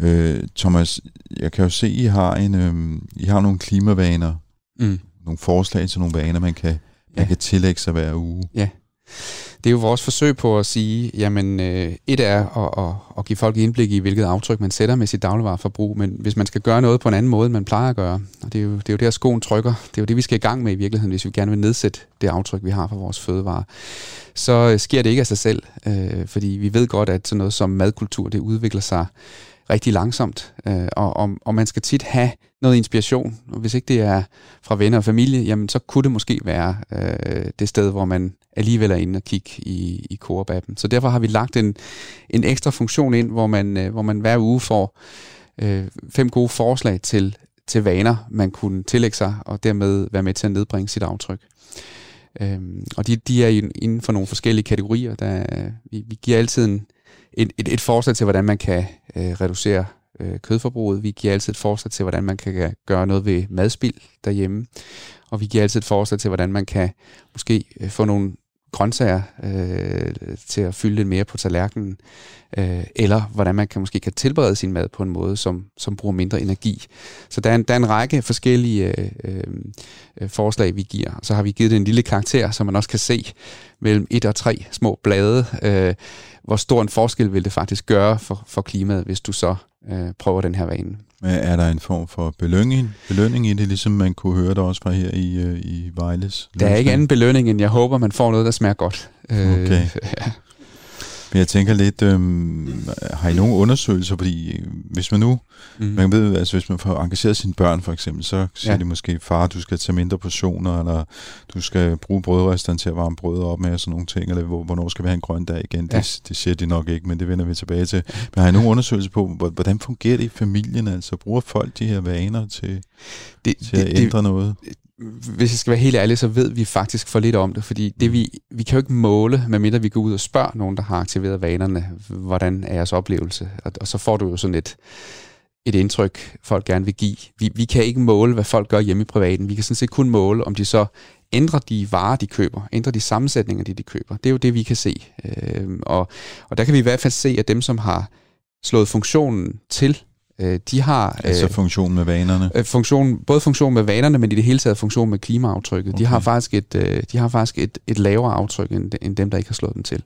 Øh, Thomas, jeg kan jo se, at I har, en, I har nogle klimavaner, mm. nogle forslag til nogle vaner, man kan, ja. man kan tillægge sig hver uge. Ja det er jo vores forsøg på at sige, jamen øh, et er at, at, at give folk indblik i, hvilket aftryk man sætter med sit dagligvareforbrug, men hvis man skal gøre noget på en anden måde, end man plejer at gøre, og det er jo, det er jo der skoen trykker, det er jo det, vi skal i gang med i virkeligheden, hvis vi gerne vil nedsætte det aftryk, vi har for vores fødevarer, så øh, sker det ikke af sig selv, øh, fordi vi ved godt, at sådan noget som madkultur, det udvikler sig rigtig langsomt, øh, og, og, og man skal tit have noget inspiration. Og hvis ikke det er fra venner og familie, jamen så kunne det måske være øh, det sted, hvor man alligevel er inde og kigge i, i Coop-appen. Så derfor har vi lagt en, en ekstra funktion ind, hvor man, øh, hvor man hver uge får øh, fem gode forslag til, til vaner, man kunne tillægge sig, og dermed være med til at nedbringe sit aftryk. Øhm, og de, de er inden for nogle forskellige kategorier. Der, øh, vi, vi giver altid en, et, et, et forslag til, hvordan man kan øh, reducere øh, kødforbruget. Vi giver altid et forslag til, hvordan man kan gøre noget ved madspild derhjemme. Og vi giver altid et forslag til, hvordan man kan måske øh, få nogle grøntsager øh, til at fylde lidt mere på tallerkenen, øh, eller hvordan man kan måske kan tilberede sin mad på en måde, som, som bruger mindre energi. Så der er en, der er en række forskellige øh, øh, forslag, vi giver. Så har vi givet det en lille karakter, så man også kan se mellem et og tre små blade, øh, hvor stor en forskel vil det faktisk gøre for, for klimaet, hvis du så øh, prøver den her vane. Er der en form for belønning, belønning i det, ligesom man kunne høre det også fra her i, øh, i Vejles? Der er ikke anden belønning, end jeg håber, man får noget, der smager godt. Øh, okay. Øh, [laughs] ja. Men jeg tænker lidt, øhm, har I nogle undersøgelser, fordi hvis man nu, mm. man ved, altså hvis man får engageret sine børn for eksempel, så siger ja. de måske, far, du skal tage mindre portioner, eller du skal bruge brødresteren til at varme brød op med, og sådan nogle ting, eller hvornår skal vi have en grøn dag igen, ja. det, det siger de nok ikke, men det vender vi tilbage til. Men har I nogle undersøgelser på, hvordan fungerer det i familien, altså bruger folk de her vaner til, det, til at det, ændre det, noget? hvis jeg skal være helt ærlig, så ved vi faktisk for lidt om det, fordi det vi, vi kan jo ikke måle, medmindre vi går ud og spørger nogen, der har aktiveret vanerne, hvordan er jeres oplevelse? Og, og så får du jo sådan et, et indtryk, folk gerne vil give. Vi, vi kan ikke måle, hvad folk gør hjemme i privaten. Vi kan sådan set kun måle, om de så ændrer de varer, de køber, ændrer de sammensætninger, de, de køber. Det er jo det, vi kan se. Øh, og, og der kan vi i hvert fald se, at dem, som har slået funktionen til Øh, de har... Altså øh, funktionen med vanerne? Øh, funktion, både funktion med vanerne, men i det hele taget funktion med klimaaftrykket. Okay. De har faktisk et, øh, de har faktisk et, et lavere aftryk end, end dem, der ikke har slået dem til.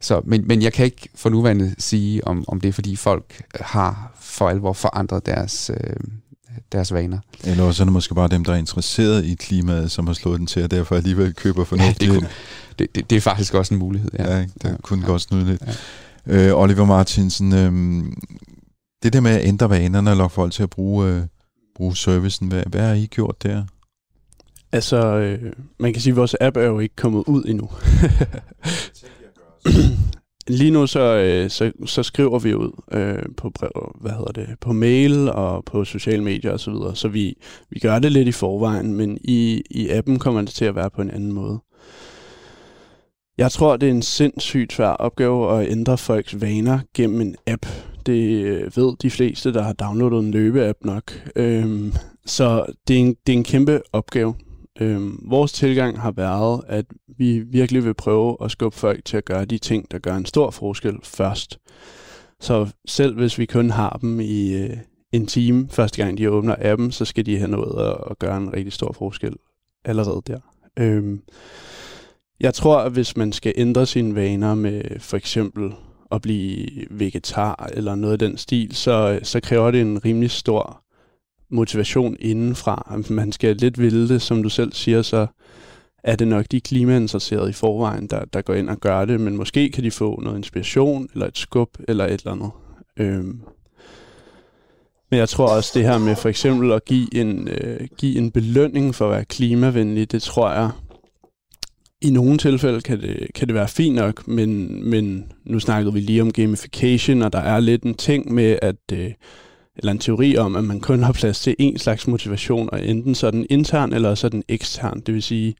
Så, men, men jeg kan ikke for nuværende sige, om, om det er, fordi folk har for alvor forandret deres, øh, deres vaner. Eller også er det måske bare dem, der er interesseret i klimaet, som har slået den til, og derfor alligevel køber fornuftigt. Ja, det, kunne, det, det, det er faktisk også en mulighed. Ja, ja det ja, kunne ja, godt snyde lidt. Ja. Øh, Oliver Martinsen, øh, det der med at ændre vanerne og lokke folk til at bruge, øh, bruge servicen, hvad, hvad har I gjort der? Altså, øh, man kan sige, at vores app er jo ikke kommet ud endnu. [laughs] Lige nu så, øh, så, så skriver vi ud øh, på brev, hvad hedder det, på mail og på sociale medier osv. Så, videre. så vi, vi gør det lidt i forvejen, men i, i appen kommer det til at være på en anden måde. Jeg tror, det er en sindssygt svær opgave at ændre folks vaner gennem en app det øh, ved de fleste, der har downloadet en løbeapp nok. Øhm, så det er, en, det er en kæmpe opgave. Øhm, vores tilgang har været, at vi virkelig vil prøve at skubbe folk til at gøre de ting, der gør en stor forskel først. Så selv hvis vi kun har dem i øh, en time, første gang de åbner appen, så skal de have noget at, at gøre en rigtig stor forskel allerede der. Øhm, jeg tror, at hvis man skal ændre sine vaner med for eksempel at blive vegetar eller noget af den stil, så, så kræver det en rimelig stor motivation indenfra. Man skal lidt ville det, som du selv siger, så er det nok de klimainteresserede i forvejen, der, der går ind og gør det, men måske kan de få noget inspiration, eller et skub, eller et eller andet. Øhm. Men jeg tror også det her med for eksempel at give en, øh, give en belønning for at være klimavenlig, det tror jeg i nogle tilfælde kan det, kan det være fint nok, men, men nu snakkede vi lige om gamification, og der er lidt en ting med, at øh, eller en teori om, at man kun har plads til en slags motivation, og enten så den intern, eller så den ekstern. Det vil sige,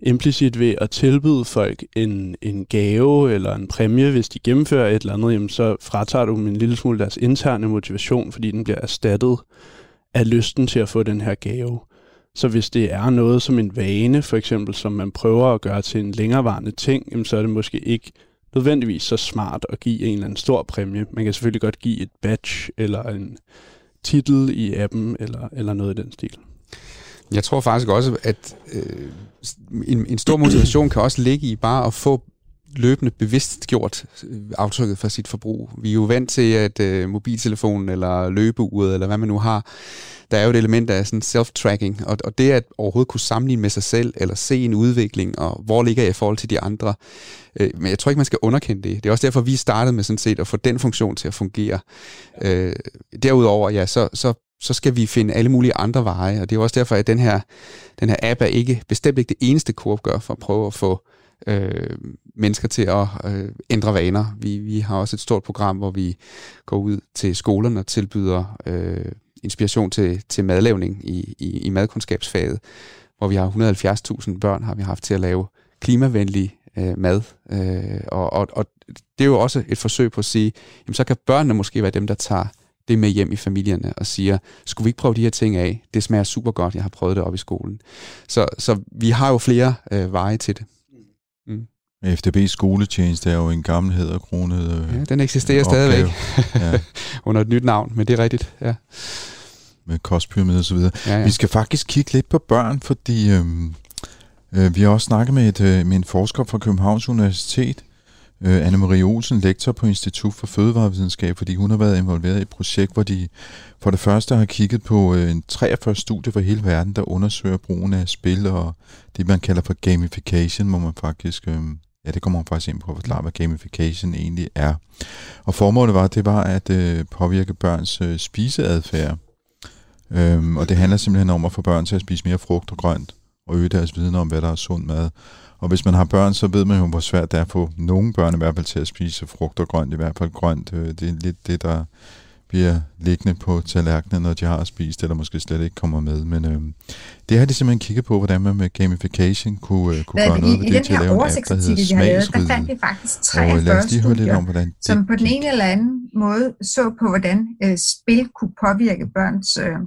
implicit ved at tilbyde folk en, en gave eller en præmie, hvis de gennemfører et eller andet, jamen så fratager du dem en lille smule deres interne motivation, fordi den bliver erstattet af lysten til at få den her gave. Så hvis det er noget som en vane, for eksempel, som man prøver at gøre til en længerevarende ting, jamen, så er det måske ikke nødvendigvis så smart at give en eller anden stor præmie. Man kan selvfølgelig godt give et badge eller en titel i appen eller, eller noget i den stil. Jeg tror faktisk også, at øh, en, en stor motivation kan også ligge i bare at få løbende bevidst gjort øh, aftrykket for sit forbrug. Vi er jo vant til, at øh, mobiltelefonen eller løbeuret, eller hvad man nu har, der er jo et element af sådan self-tracking, og, og det at overhovedet kunne sammenligne med sig selv, eller se en udvikling, og hvor ligger jeg i forhold til de andre. Øh, men jeg tror ikke, man skal underkende det. Det er også derfor, vi startede med sådan set at få den funktion til at fungere. Øh, derudover, ja, så, så så skal vi finde alle mulige andre veje, og det er også derfor, at den her, den her app er ikke bestemt ikke det eneste, Coop gør for at prøve at få øh, mennesker til at øh, ændre vaner. Vi, vi har også et stort program, hvor vi går ud til skolerne og tilbyder øh, inspiration til, til madlavning i, i, i madkundskabsfaget, hvor vi har 170.000 børn har vi haft til at lave klimavenlig øh, mad. Øh, og, og, og det er jo også et forsøg på at sige, jamen så kan børnene måske være dem, der tager det med hjem i familierne og siger, skulle vi ikke prøve de her ting af? Det smager super godt, jeg har prøvet det op i skolen. Så, så vi har jo flere øh, veje til det. Mm. FDB skoletjeneste er jo en gammel hedderkronet øh, Ja, den eksisterer stadigvæk ja. [laughs] under et nyt navn, men det er rigtigt, ja. Med kostpyramide og så videre. Ja, ja. Vi skal faktisk kigge lidt på børn, fordi øh, øh, vi har også snakket med, et, øh, med en forsker fra Københavns Universitet, øh, Anne-Marie Olsen, lektor på Institut for Fødevarevidenskab, fordi hun har været involveret i et projekt, hvor de for det første har kigget på øh, en 43 studie for hele verden, der undersøger brugen af spil og det, man kalder for gamification, hvor man faktisk... Øh, Ja, det kommer man faktisk ind på at forklare, hvad gamification egentlig er. Og formålet var, det var at øh, påvirke børns øh, spiseadfærd. Øhm, og det handler simpelthen om at få børn til at spise mere frugt og grønt, og øge deres viden om, hvad der er sund mad. Og hvis man har børn, så ved man jo, hvor svært det er at få nogle børn i hvert fald til at spise frugt og grønt, i hvert fald grønt. Øh, det er lidt det, der bliver liggende på tallerkenen, når de har spist, eller måske slet ikke kommer med. Men øh, det har de simpelthen kigget på, hvordan man med gamification kunne, øh, kunne gøre noget ved det til at lave en app, der hedder lavet, der fandt vi faktisk 43 og studier, lidt om, hvordan som på den ene eller anden måde så på, hvordan øh, spil kunne påvirke børns øh,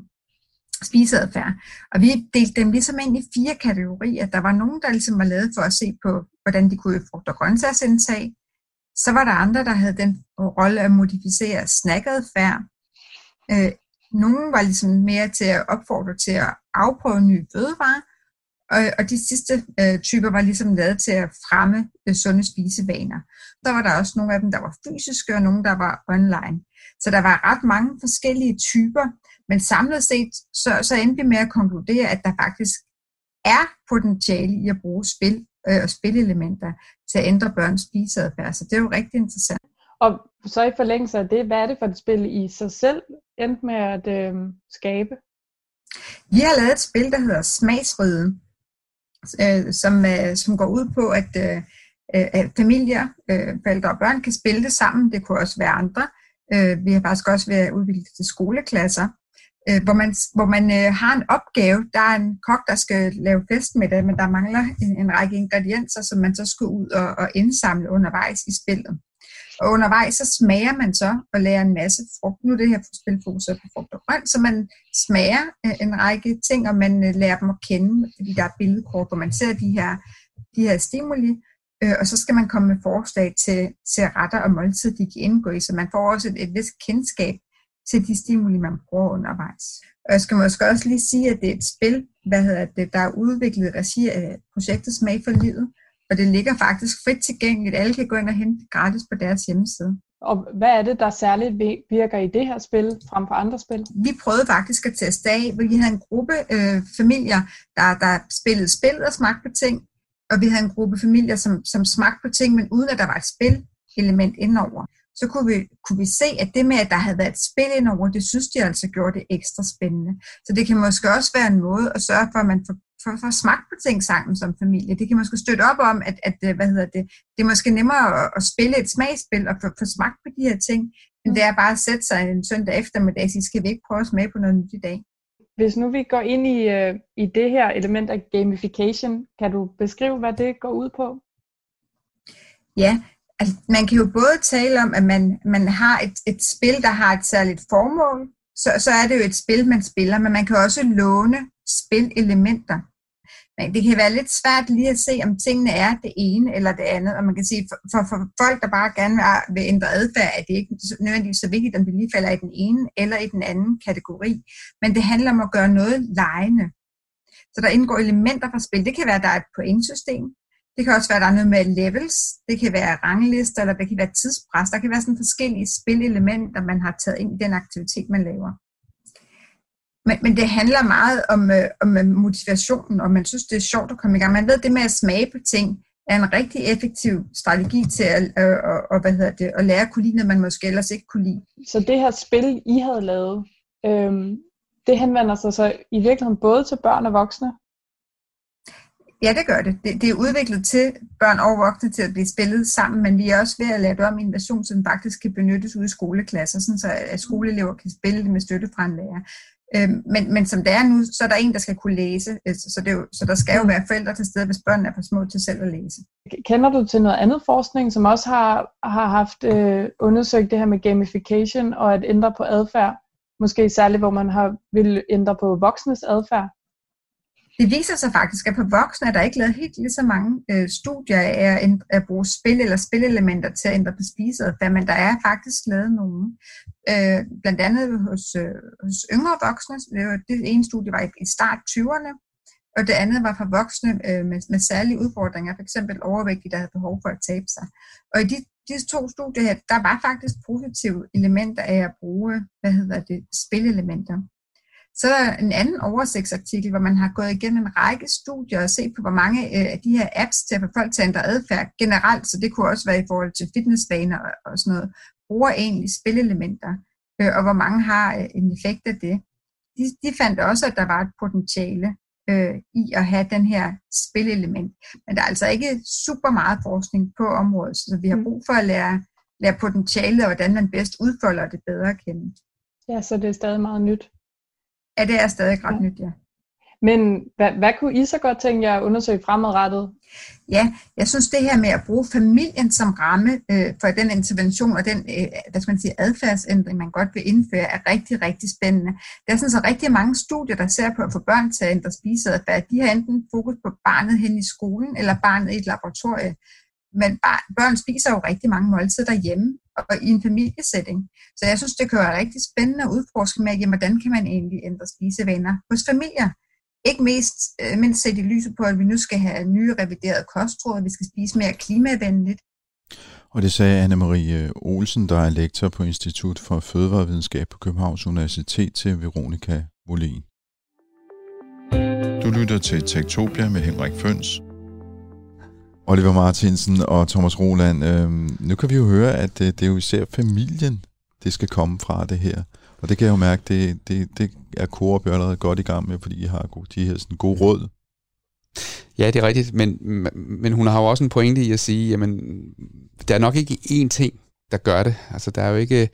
spiseadfærd. Og vi delte dem ligesom ind i fire kategorier. Der var nogen, der ligesom var lavet for at se på, hvordan de kunne frugt- og grøntsagsindtag. Så var der andre, der havde den rolle at modificere snackadfærd. Øh, nogle var ligesom mere til at opfordre til at afprøve nye fødevarer, og, og de sidste øh, typer var ligesom lavet til at fremme øh, sunde spisevaner. Der var der også nogle af dem, der var fysiske, og nogle, der var online. Så der var ret mange forskellige typer, men samlet set, så, så endte vi med at konkludere, at der faktisk er potentiale i at bruge spil øh, og spilelementer til at ændre børns spiseadfærd. Så det er jo rigtig interessant. Og så i forlængelse af det, hvad er det for et spil i sig selv endte med at øh, skabe? Vi har lavet et spil, der hedder Smagsrøde, øh, som, øh, som går ud på, at, øh, at familier, øh, forældre og børn kan spille det sammen. Det kunne også være andre. Øh, vi har faktisk også været udviklet til skoleklasser, øh, hvor man, hvor man øh, har en opgave. Der er en kok, der skal lave fest med det, men der mangler en, en række ingredienser, som man så skal ud og, og indsamle undervejs i spillet. Og undervejs så smager man så og lærer en masse frugt. Nu er det her spil fokuseret på frugt og grønt, så man smager øh, en række ting, og man øh, lærer dem at kende, fordi der er billedkort, hvor man ser de her, de her stimuli, øh, og så skal man komme med forslag til, til retter og måltid, de kan indgå i, så man får også et, et vist kendskab til de stimuli, man bruger undervejs. Og jeg skal måske også lige sige, at det er et spil, hvad hedder det, der er udviklet i regi af projektet Smag for Livet, og det ligger faktisk frit tilgængeligt. Alle kan gå ind og hente gratis på deres hjemmeside. Og hvad er det, der særligt virker i det her spil frem for andre spil? Vi prøvede faktisk at teste af, hvor vi havde en gruppe øh, familier, der, der spillede spil og smagte på ting, og vi havde en gruppe familier, som, som smagte på ting, men uden at der var et spil-element indover så kunne vi, kunne vi se, at det med, at der havde været et spil ind over, det synes de altså gjorde det ekstra spændende. Så det kan måske også være en måde at sørge for, at man får, får, får smagt på ting sammen som familie. Det kan måske støtte op om, at, at øh, hvad hedder det, det er måske nemmere at, at spille et smagsspil og få, få smagt på de her ting, end det er bare at sætte sig en søndag eftermiddag og sige, skal vi ikke prøve at smage på noget nyt i dag? Hvis nu vi går ind i, uh, i det her element af gamification, kan du beskrive, hvad det går ud på? Ja, altså, man kan jo både tale om, at man, man har et, et spil, der har et særligt formål, så, så er det jo et spil, man spiller, men man kan også låne spilelementer. Men det kan være lidt svært lige at se, om tingene er det ene eller det andet. Og man kan sige, for, for, for folk, der bare gerne vil ændre adfærd, er det ikke nødvendigvis så vigtigt, om det lige falder i den ene eller i den anden kategori. Men det handler om at gøre noget lejende. Så der indgår elementer fra spil. Det kan være, at der er et pointsystem. Det kan også være, der er noget med levels. Det kan være ranglister, eller det kan være tidspres. Der kan være sådan forskellige spillelementer, man har taget ind i den aktivitet, man laver. Men, men det handler meget om, øh, om øh, motivationen, og man synes, det er sjovt at komme i gang. Man ved, det med at smage på ting er en rigtig effektiv strategi til at, øh, og, og, hvad hedder det, at lære at kunne lide, noget, man måske ellers ikke kunne lide. Så det her spil, I havde lavet, øhm, det henvender sig så i virkeligheden både til børn og voksne? Ja, det gør det. det. Det er udviklet til børn og voksne til at blive spillet sammen, men vi er også ved at lave det om i en version, som faktisk kan benyttes ude i skoleklasser, sådan så at skoleelever kan spille det med støtte fra en lærer. Øhm, men, men som det er nu, så er der en, der skal kunne læse, øh, så, det jo, så der skal jo være forældre til stede, hvis børnene er for små til selv at læse. Kender du til noget andet forskning, som også har, har haft øh, undersøgt det her med gamification og at ændre på adfærd? Måske særligt, hvor man har vil ændre på voksnes adfærd? Det viser sig faktisk, at på voksne er der ikke lavet helt lige så mange øh, studier af at, at bruge spil eller spillelementer til at ændre på spiseadfærd, men der er faktisk lavet nogle. Øh, blandt andet hos, øh, hos yngre voksne. Det, ene studie var i, start 20'erne, og det andet var for voksne øh, med, med særlige udfordringer, f.eks. overvægtige, der havde behov for at tabe sig. Og i de, disse to studier her, der var faktisk positive elementer af at bruge, hvad hedder det, spillelementer. Så er der en anden oversigtsartikel, hvor man har gået igennem en række studier og set på, hvor mange øh, af de her apps til at få folk til at ændre adfærd generelt, så det kunne også være i forhold til fitnessvaner og sådan noget, bruger egentlig spillelementer, øh, og hvor mange har øh, en effekt af det. De, de fandt også, at der var et potentiale øh, i at have den her spillelement. Men der er altså ikke super meget forskning på området, så vi har mm. brug for at lære, lære potentialet og hvordan man bedst udfolder det bedre at kende. Ja, så det er stadig meget nyt. Ja, det er stadig ret nyt, ja. Men hvad, hvad kunne I så godt tænke jer at undersøge fremadrettet? Ja, jeg synes det her med at bruge familien som ramme øh, for den intervention og den øh, hvad skal man sige, adfærdsændring, man godt vil indføre, er rigtig, rigtig spændende. Der er sådan så rigtig mange studier, der ser på at få børn til at ændre spiseadfærd. De har enten fokus på barnet hen i skolen eller barnet i et laboratorie. Men børn spiser jo rigtig mange måltider derhjemme, og i en familiesætning. Så jeg synes, det kan være rigtig spændende at udforske med, jamen, hvordan kan man egentlig ændre spisevaner hos familier. Ikke mest, øh, mindst set i lyset på, at vi nu skal have nye reviderede kostråd, vi skal spise mere klimavenligt. Og det sagde Anne-Marie øh, Olsen, der er lektor på Institut for Fødevarevidenskab på Københavns Universitet til Veronika Molin. Du lytter til Tektopia med Henrik Føns. Oliver Martinsen og Thomas Roland, øh, nu kan vi jo høre, at det, det er jo især familien, det skal komme fra det her. Og det kan jeg jo mærke, det, det, det er Coop allerede godt i gang med, fordi I har gode, de her sådan gode råd. Ja, det er rigtigt, men, men hun har jo også en pointe i at sige, jamen, der er nok ikke én ting, der gør det. Altså, der er jo ikke,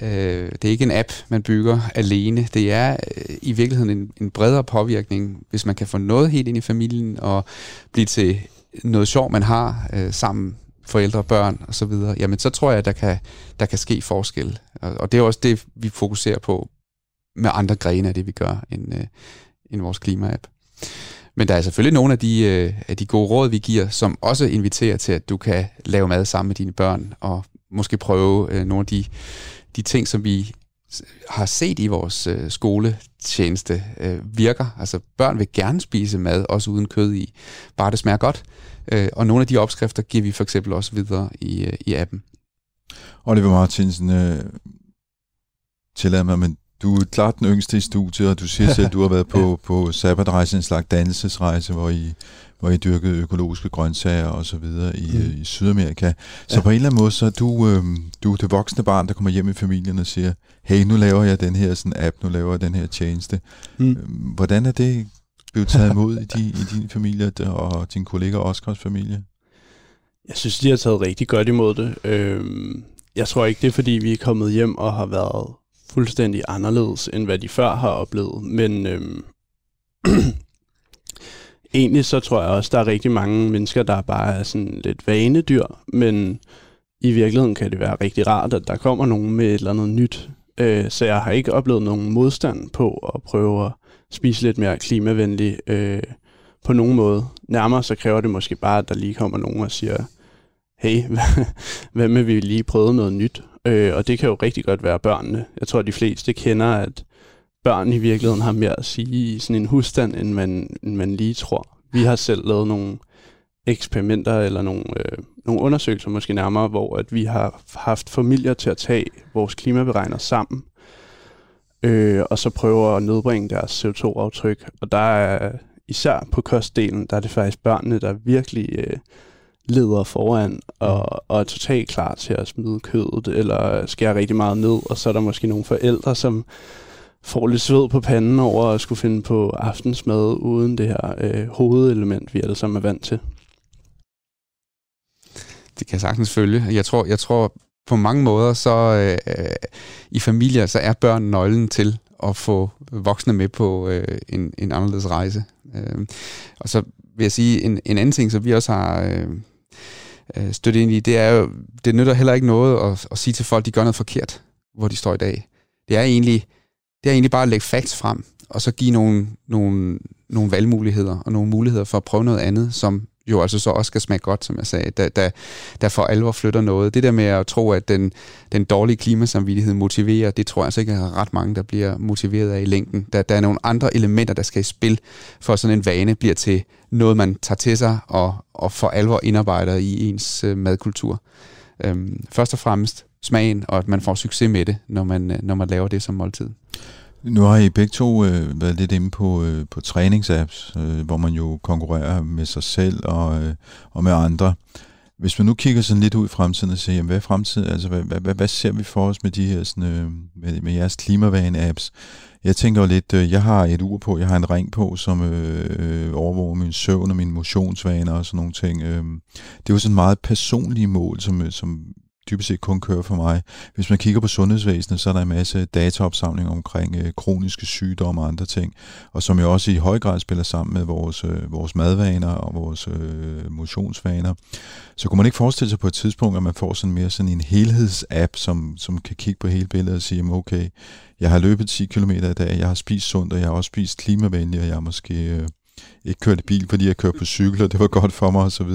øh, det er ikke en app, man bygger alene. Det er øh, i virkeligheden en, en bredere påvirkning, hvis man kan få noget helt ind i familien og blive til noget sjov, man har øh, sammen, forældre, børn og så videre, jamen så tror jeg, at der kan, der kan ske forskel. Og, og det er også det, vi fokuserer på med andre grene af det, vi gør, end, øh, end vores klima-app. Men der er selvfølgelig nogle af de, øh, af de gode råd, vi giver, som også inviterer til, at du kan lave mad sammen med dine børn, og måske prøve øh, nogle af de, de ting, som vi har set i vores øh, skoletjeneste øh, virker. Altså børn vil gerne spise mad, også uden kød i, bare det smager godt. Øh, og nogle af de opskrifter giver vi for eksempel også videre i, øh, i appen. Oliver Martinsen, øh, tillad mig, men du er klart den yngste i studiet, og du siger selv, at du har været på, [laughs] på sabbatrejse, en slags dannelsesrejse, hvor I, hvor I dyrkede økologiske grøntsager og så videre i, mm. i Sydamerika. Så ja. på en eller anden måde, så er du, øh, du er det voksne barn, der kommer hjem i familien og siger, hey, nu laver jeg den her sådan app, nu laver jeg den her tjeneste. Mm. Øhm, hvordan er det blevet taget imod i, din, i din familie og din kollega Oscars familie? Jeg synes, de har taget rigtig godt imod det. Øhm, jeg tror ikke, det er fordi, vi er kommet hjem og har været fuldstændig anderledes, end hvad de før har oplevet. Men øhm, [clears throat] egentlig så tror jeg også, der er rigtig mange mennesker, der bare er sådan lidt vanedyr, men i virkeligheden kan det være rigtig rart, at der kommer nogen med et eller andet nyt. Øh, så jeg har ikke oplevet nogen modstand på at prøve at spise lidt mere klimavenligt øh, på nogen måde. Nærmere så kræver det måske bare, at der lige kommer nogen og siger, hey, [laughs] hvad med vi lige prøve noget nyt? Øh, og det kan jo rigtig godt være børnene. Jeg tror, at de fleste kender, at børn i virkeligheden har mere at sige i sådan en husstand, end man, end man lige tror. Vi har selv lavet nogle eksperimenter eller nogle, øh, nogle undersøgelser måske nærmere, hvor at vi har haft familier til at tage vores klimaberegner sammen, øh, og så prøve at nedbringe deres CO2-aftryk. Og der er især på kostdelen, der er det faktisk børnene, der virkelig øh, leder foran og, og er totalt klar til at smide kødet eller skære rigtig meget ned. Og så er der måske nogle forældre, som får lidt sved på panden over at skulle finde på aftensmad uden det her øh, hovedelement, vi alle sammen er vant til. Det kan jeg sagtens følge. Jeg tror, jeg tror på mange måder, så øh, i familier, så er børn nøglen til at få voksne med på øh, en, en anderledes rejse. Øh, og så vil jeg sige, en, en anden ting, som vi også har øh, øh støttet ind i, det er jo, det nytter heller ikke noget at, at sige til folk, de gør noget forkert, hvor de står i dag. Det er egentlig, det er egentlig bare at lægge facts frem, og så give nogle, nogle, nogle valgmuligheder, og nogle muligheder for at prøve noget andet, som jo altså så også skal smage godt, som jeg sagde, der, der, der for alvor flytter noget. Det der med at tro, at den, den dårlige klimasamvittighed motiverer, det tror jeg altså ikke, at der er ret mange, der bliver motiveret af i længden. Der, der er nogle andre elementer, der skal i spil, for at sådan en vane bliver til noget, man tager til sig og, og for alvor indarbejder i ens øh, madkultur. Øhm, først og fremmest smagen, og at man får succes med det, når man, øh, når man laver det som måltid. Nu har I begge to øh, været lidt inde på, øh, på træningsapps, øh, hvor man jo konkurrerer med sig selv og, øh, og med andre. Hvis man nu kigger sådan lidt ud i fremtiden og siger, jamen, hvad er fremtiden? Altså, hvad, hvad, hvad, hvad ser vi for os med de her sådan, øh, med, med jeres klimavane-apps? Jeg tænker jo lidt, øh, jeg har et ur på, jeg har en ring på, som øh, øh, overvåger min søvn og mine motionsvaner og sådan nogle ting. Øh, det er jo sådan meget personlige mål, som, øh, som dybest set kun kører for mig. Hvis man kigger på sundhedsvæsenet, så er der en masse dataopsamling omkring øh, kroniske sygdomme og andre ting, og som jo også i høj grad spiller sammen med vores, øh, vores madvaner og vores øh, motionsvaner. Så kunne man ikke forestille sig på et tidspunkt, at man får sådan mere sådan en helhedsapp, som, som kan kigge på hele billedet og sige, okay, jeg har løbet 10 km i dag, jeg har spist sundt, og jeg har også spist klimavenligt, og jeg har måske øh, ikke kørt i bil, fordi jeg kører på cykel, og det var godt for mig osv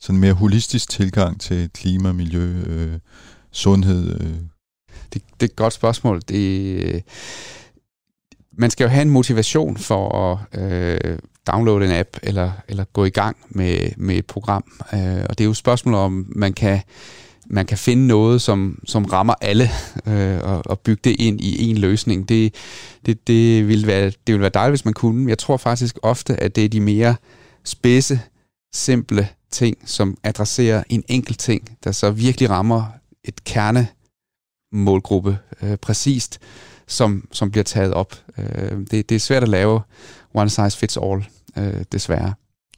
sådan en mere holistisk tilgang til klima, miljø, øh, sundhed? Øh? Det, det er et godt spørgsmål. Det, øh, man skal jo have en motivation for at øh, downloade en app eller, eller gå i gang med, med et program. Øh, og det er jo et spørgsmål om, man kan, man kan finde noget, som, som rammer alle [laughs] øh, og, og bygge det ind i en løsning. Det, det, det, ville være, det ville være dejligt, hvis man kunne. Jeg tror faktisk ofte, at det er de mere spidse, simple ting, som adresserer en enkelt ting, der så virkelig rammer et kerne målgruppe øh, præcist, som, som bliver taget op. Øh, det, det er svært at lave one size fits all, øh, desværre.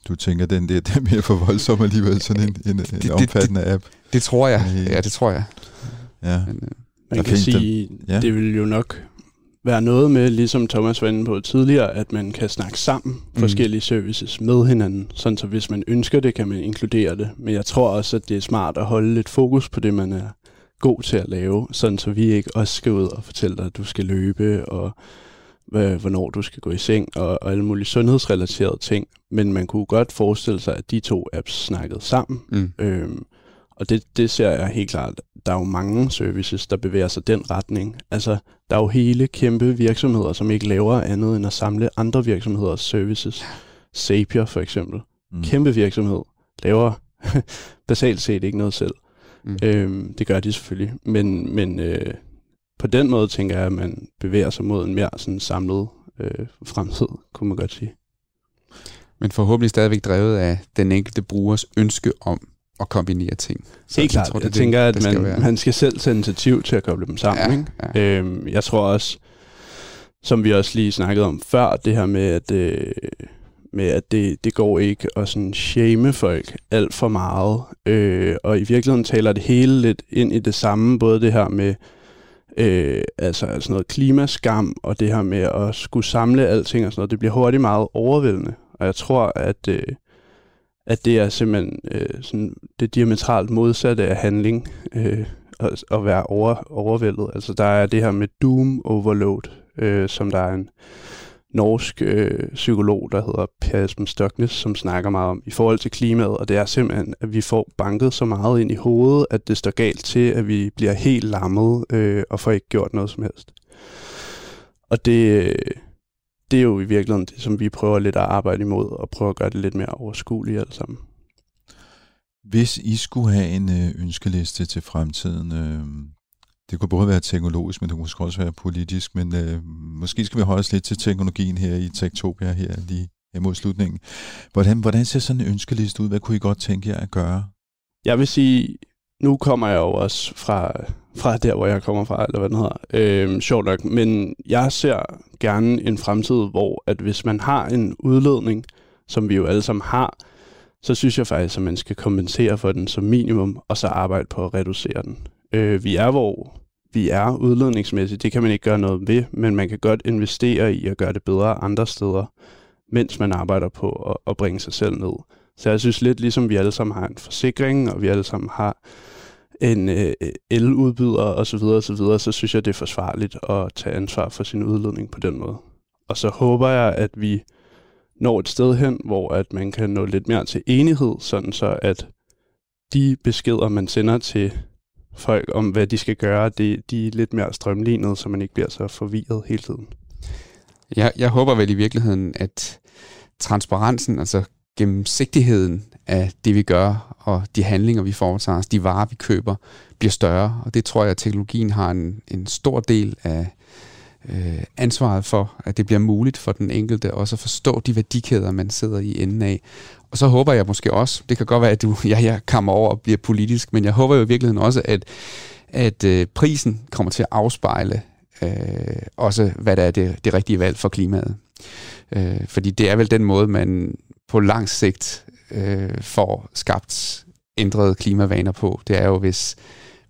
Du tænker, den der, [laughs] den er mere for voldsom alligevel, sådan en, en, en det, omfattende det, app? Det, det tror jeg, ja, det tror jeg. Ja. Men, øh, Man kan sige, ja. det vil jo nok være noget med, ligesom Thomas var inde på tidligere, at man kan snakke sammen mm. forskellige services med hinanden. Sådan så hvis man ønsker det, kan man inkludere det. Men jeg tror også, at det er smart at holde lidt fokus på det, man er god til at lave. Sådan så vi ikke også skal ud og fortælle dig, at du skal løbe, og hvornår du skal gå i seng, og, og alle mulige sundhedsrelaterede ting. Men man kunne godt forestille sig, at de to apps snakkede sammen. Mm. Øhm, og det, det ser jeg helt klart. Der er jo mange services, der bevæger sig den retning. Altså, der er jo hele kæmpe virksomheder, som ikke laver andet end at samle andre virksomheders services. Zapier for eksempel. Mm. Kæmpe virksomhed. Laver [laughs] basalt set ikke noget selv. Mm. Øhm, det gør de selvfølgelig. Men, men øh, på den måde tænker jeg, at man bevæger sig mod en mere sådan samlet øh, fremtid, kunne man godt sige. Men forhåbentlig stadigvæk drevet af den enkelte brugers ønske om at kombinere ting. Så Helt klart. Jeg, tror, det, jeg tænker, at man, skal man skal selv tage initiativ til at koble dem sammen. Ja, ikke? Ja. Øhm, jeg tror også, som vi også lige snakkede om før, det her med, at, øh, med, at det, det går ikke at sådan shame folk alt for meget. Øh, og i virkeligheden taler det hele lidt ind i det samme, både det her med øh, altså sådan noget klimaskam, og det her med at skulle samle alting og sådan noget, det bliver hurtigt meget overvældende. Og jeg tror, at... Øh, at det er simpelthen øh, sådan, det diametralt modsatte af handling, øh, at, at være over, overvældet. Altså der er det her med doom overload, øh, som der er en norsk øh, psykolog, der hedder Per Esben Stoknes, som snakker meget om i forhold til klimaet, og det er simpelthen, at vi får banket så meget ind i hovedet, at det står galt til, at vi bliver helt lammet øh, og får ikke gjort noget som helst. Og det, øh, det er jo i virkeligheden det, som vi prøver lidt at arbejde imod, og prøve at gøre det lidt mere overskueligt alt sammen. Hvis I skulle have en øh, ønskeliste til fremtiden, øh, det kunne både være teknologisk, men det kunne også være politisk, men øh, måske skal vi holde os lidt til teknologien her i Tektopia her lige her mod slutningen. Hvordan, hvordan ser sådan en ønskeliste ud? Hvad kunne I godt tænke jer at gøre? Jeg vil sige, nu kommer jeg jo også fra, fra der, hvor jeg kommer fra, eller hvad den hedder. Øh, sjovt nok, men jeg ser gerne en fremtid, hvor at hvis man har en udledning, som vi jo alle sammen har, så synes jeg faktisk, at man skal kompensere for den som minimum, og så arbejde på at reducere den. Øh, vi er, hvor vi er udledningsmæssigt. Det kan man ikke gøre noget ved, men man kan godt investere i at gøre det bedre andre steder, mens man arbejder på at, at bringe sig selv ned. Så jeg synes lidt, ligesom vi alle sammen har en forsikring, og vi alle sammen har en øh, eludbyder osv., så, så, videre, så synes jeg, det er forsvarligt at tage ansvar for sin udledning på den måde. Og så håber jeg, at vi når et sted hen, hvor at man kan nå lidt mere til enighed, sådan så at de beskeder, man sender til folk om, hvad de skal gøre, det, de er lidt mere strømlignet, så man ikke bliver så forvirret hele tiden. Jeg, jeg håber vel i virkeligheden, at transparensen, altså gennemsigtigheden af det, vi gør, og de handlinger, vi foretager os, de varer, vi køber, bliver større. Og det tror jeg, at teknologien har en, en stor del af øh, ansvaret for, at det bliver muligt for den enkelte også at forstå de værdikæder, man sidder i enden af. Og så håber jeg måske også, det kan godt være, at du, ja, [laughs] jeg kommer over og bliver politisk, men jeg håber jo i virkeligheden også, at, at øh, prisen kommer til at afspejle øh, også, hvad der er det, det rigtige valg for klimaet. Øh, fordi det er vel den måde, man på lang sigt øh, får skabt ændrede klimavaner på. Det er jo, hvis,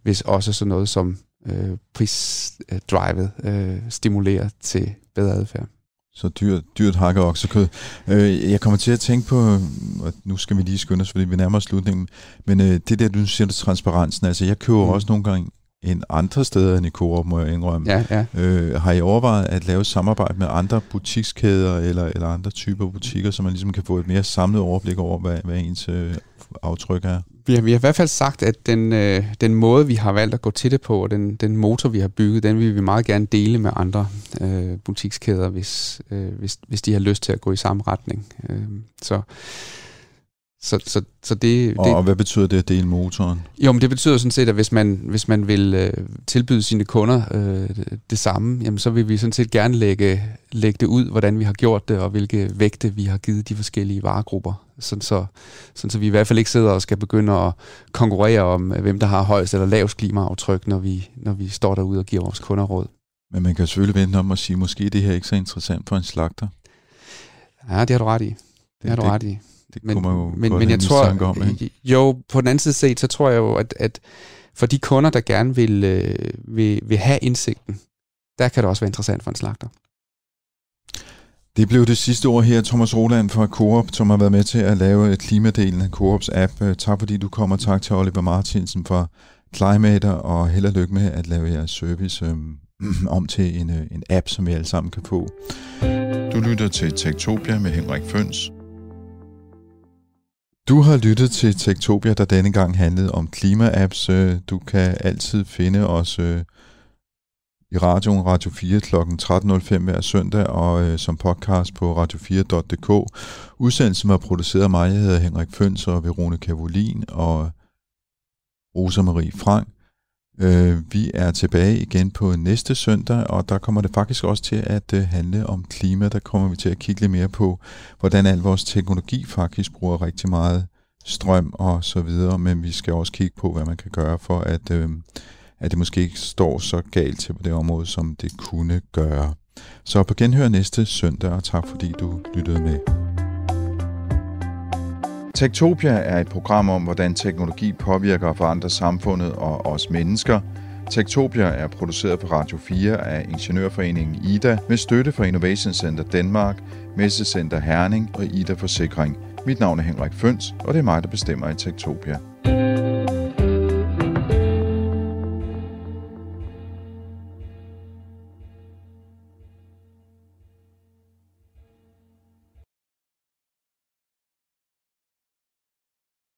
hvis også sådan noget som øh, prisdrivet øh, stimulerer til bedre adfærd. Så dyrt, dyrt hakker oksekød. Øh, jeg kommer til at tænke på, og nu skal vi lige skynde os, fordi vi nærmer os slutningen, men øh, det der, du siger, det transparensen, altså jeg køber mm. også nogle gange end andre steder end i Coop, må jeg indrømme. Ja, ja. Øh, har I overvejet at lave samarbejde med andre butikskæder eller, eller andre typer butikker, så man ligesom kan få et mere samlet overblik over, hvad, hvad ens øh, aftryk er? Vi har, vi har i hvert fald sagt, at den, øh, den måde, vi har valgt at gå til det på, og den, den motor, vi har bygget, den vil vi meget gerne dele med andre øh, butikskæder, hvis, øh, hvis, hvis de har lyst til at gå i samme retning. Øh, så så, så, så det, og, det, og hvad betyder det at dele motoren? Jo, men det betyder sådan set, at hvis man, hvis man vil øh, tilbyde sine kunder øh, det samme, jamen, så vil vi sådan set gerne lægge, lægge det ud, hvordan vi har gjort det, og hvilke vægte vi har givet de forskellige varegrupper. Sådan så, sådan så vi i hvert fald ikke sidder og skal begynde at konkurrere om, øh, hvem der har højst eller lavest klimaaftryk, når vi, når vi står derude og giver vores kunder råd. Men man kan selvfølgelig vente om at sige, måske det her ikke så interessant for en slagter. Ja, det har du ret i. Det, det har du ret i. Det men, kunne man jo men, men jeg tror, om, ikke? [laughs] jo, på den anden side set, så tror jeg jo, at, at for de kunder, der gerne vil, øh, vil, vil have indsigten, der kan det også være interessant for en slagter. Det blev det sidste ord her, Thomas Roland fra Coop, som har været med til at lave klimadelen af Coops app. Øh, tak fordi du kommer, tak til Oliver Martinsen fra Climater, og held og lykke med at lave jeres service øhm, [clears throat] om til en, øh, en app, som vi alle sammen kan få. Du lytter til Tektopia med Henrik Føns. Du har lyttet til Tektopia, der denne gang handlede om klima-apps. Øh, du kan altid finde os øh, i radioen Radio 4 kl. 13.05 hver søndag og øh, som podcast på radio4.dk. Udsendelsen var produceret af mig. Jeg hedder Henrik Føns og Veronika Volin og Rosa Marie Frank. Øh, vi er tilbage igen på næste søndag, og der kommer det faktisk også til at øh, handle om klima. Der kommer vi til at kigge lidt mere på, hvordan al vores teknologi faktisk bruger rigtig meget strøm og så videre, men vi skal også kigge på, hvad man kan gøre for, at, øh, at det måske ikke står så galt til på det område, som det kunne gøre. Så på genhør næste søndag, og tak fordi du lyttede med. Tektopia er et program om, hvordan teknologi påvirker og forandrer samfundet og os mennesker. Tektopia er produceret på Radio 4 af Ingeniørforeningen IDA med støtte fra Innovation Center Danmark, Messecenter Herning og IDA Forsikring. Mit navn er Henrik Føns, og det er mig, der bestemmer i Tektopia.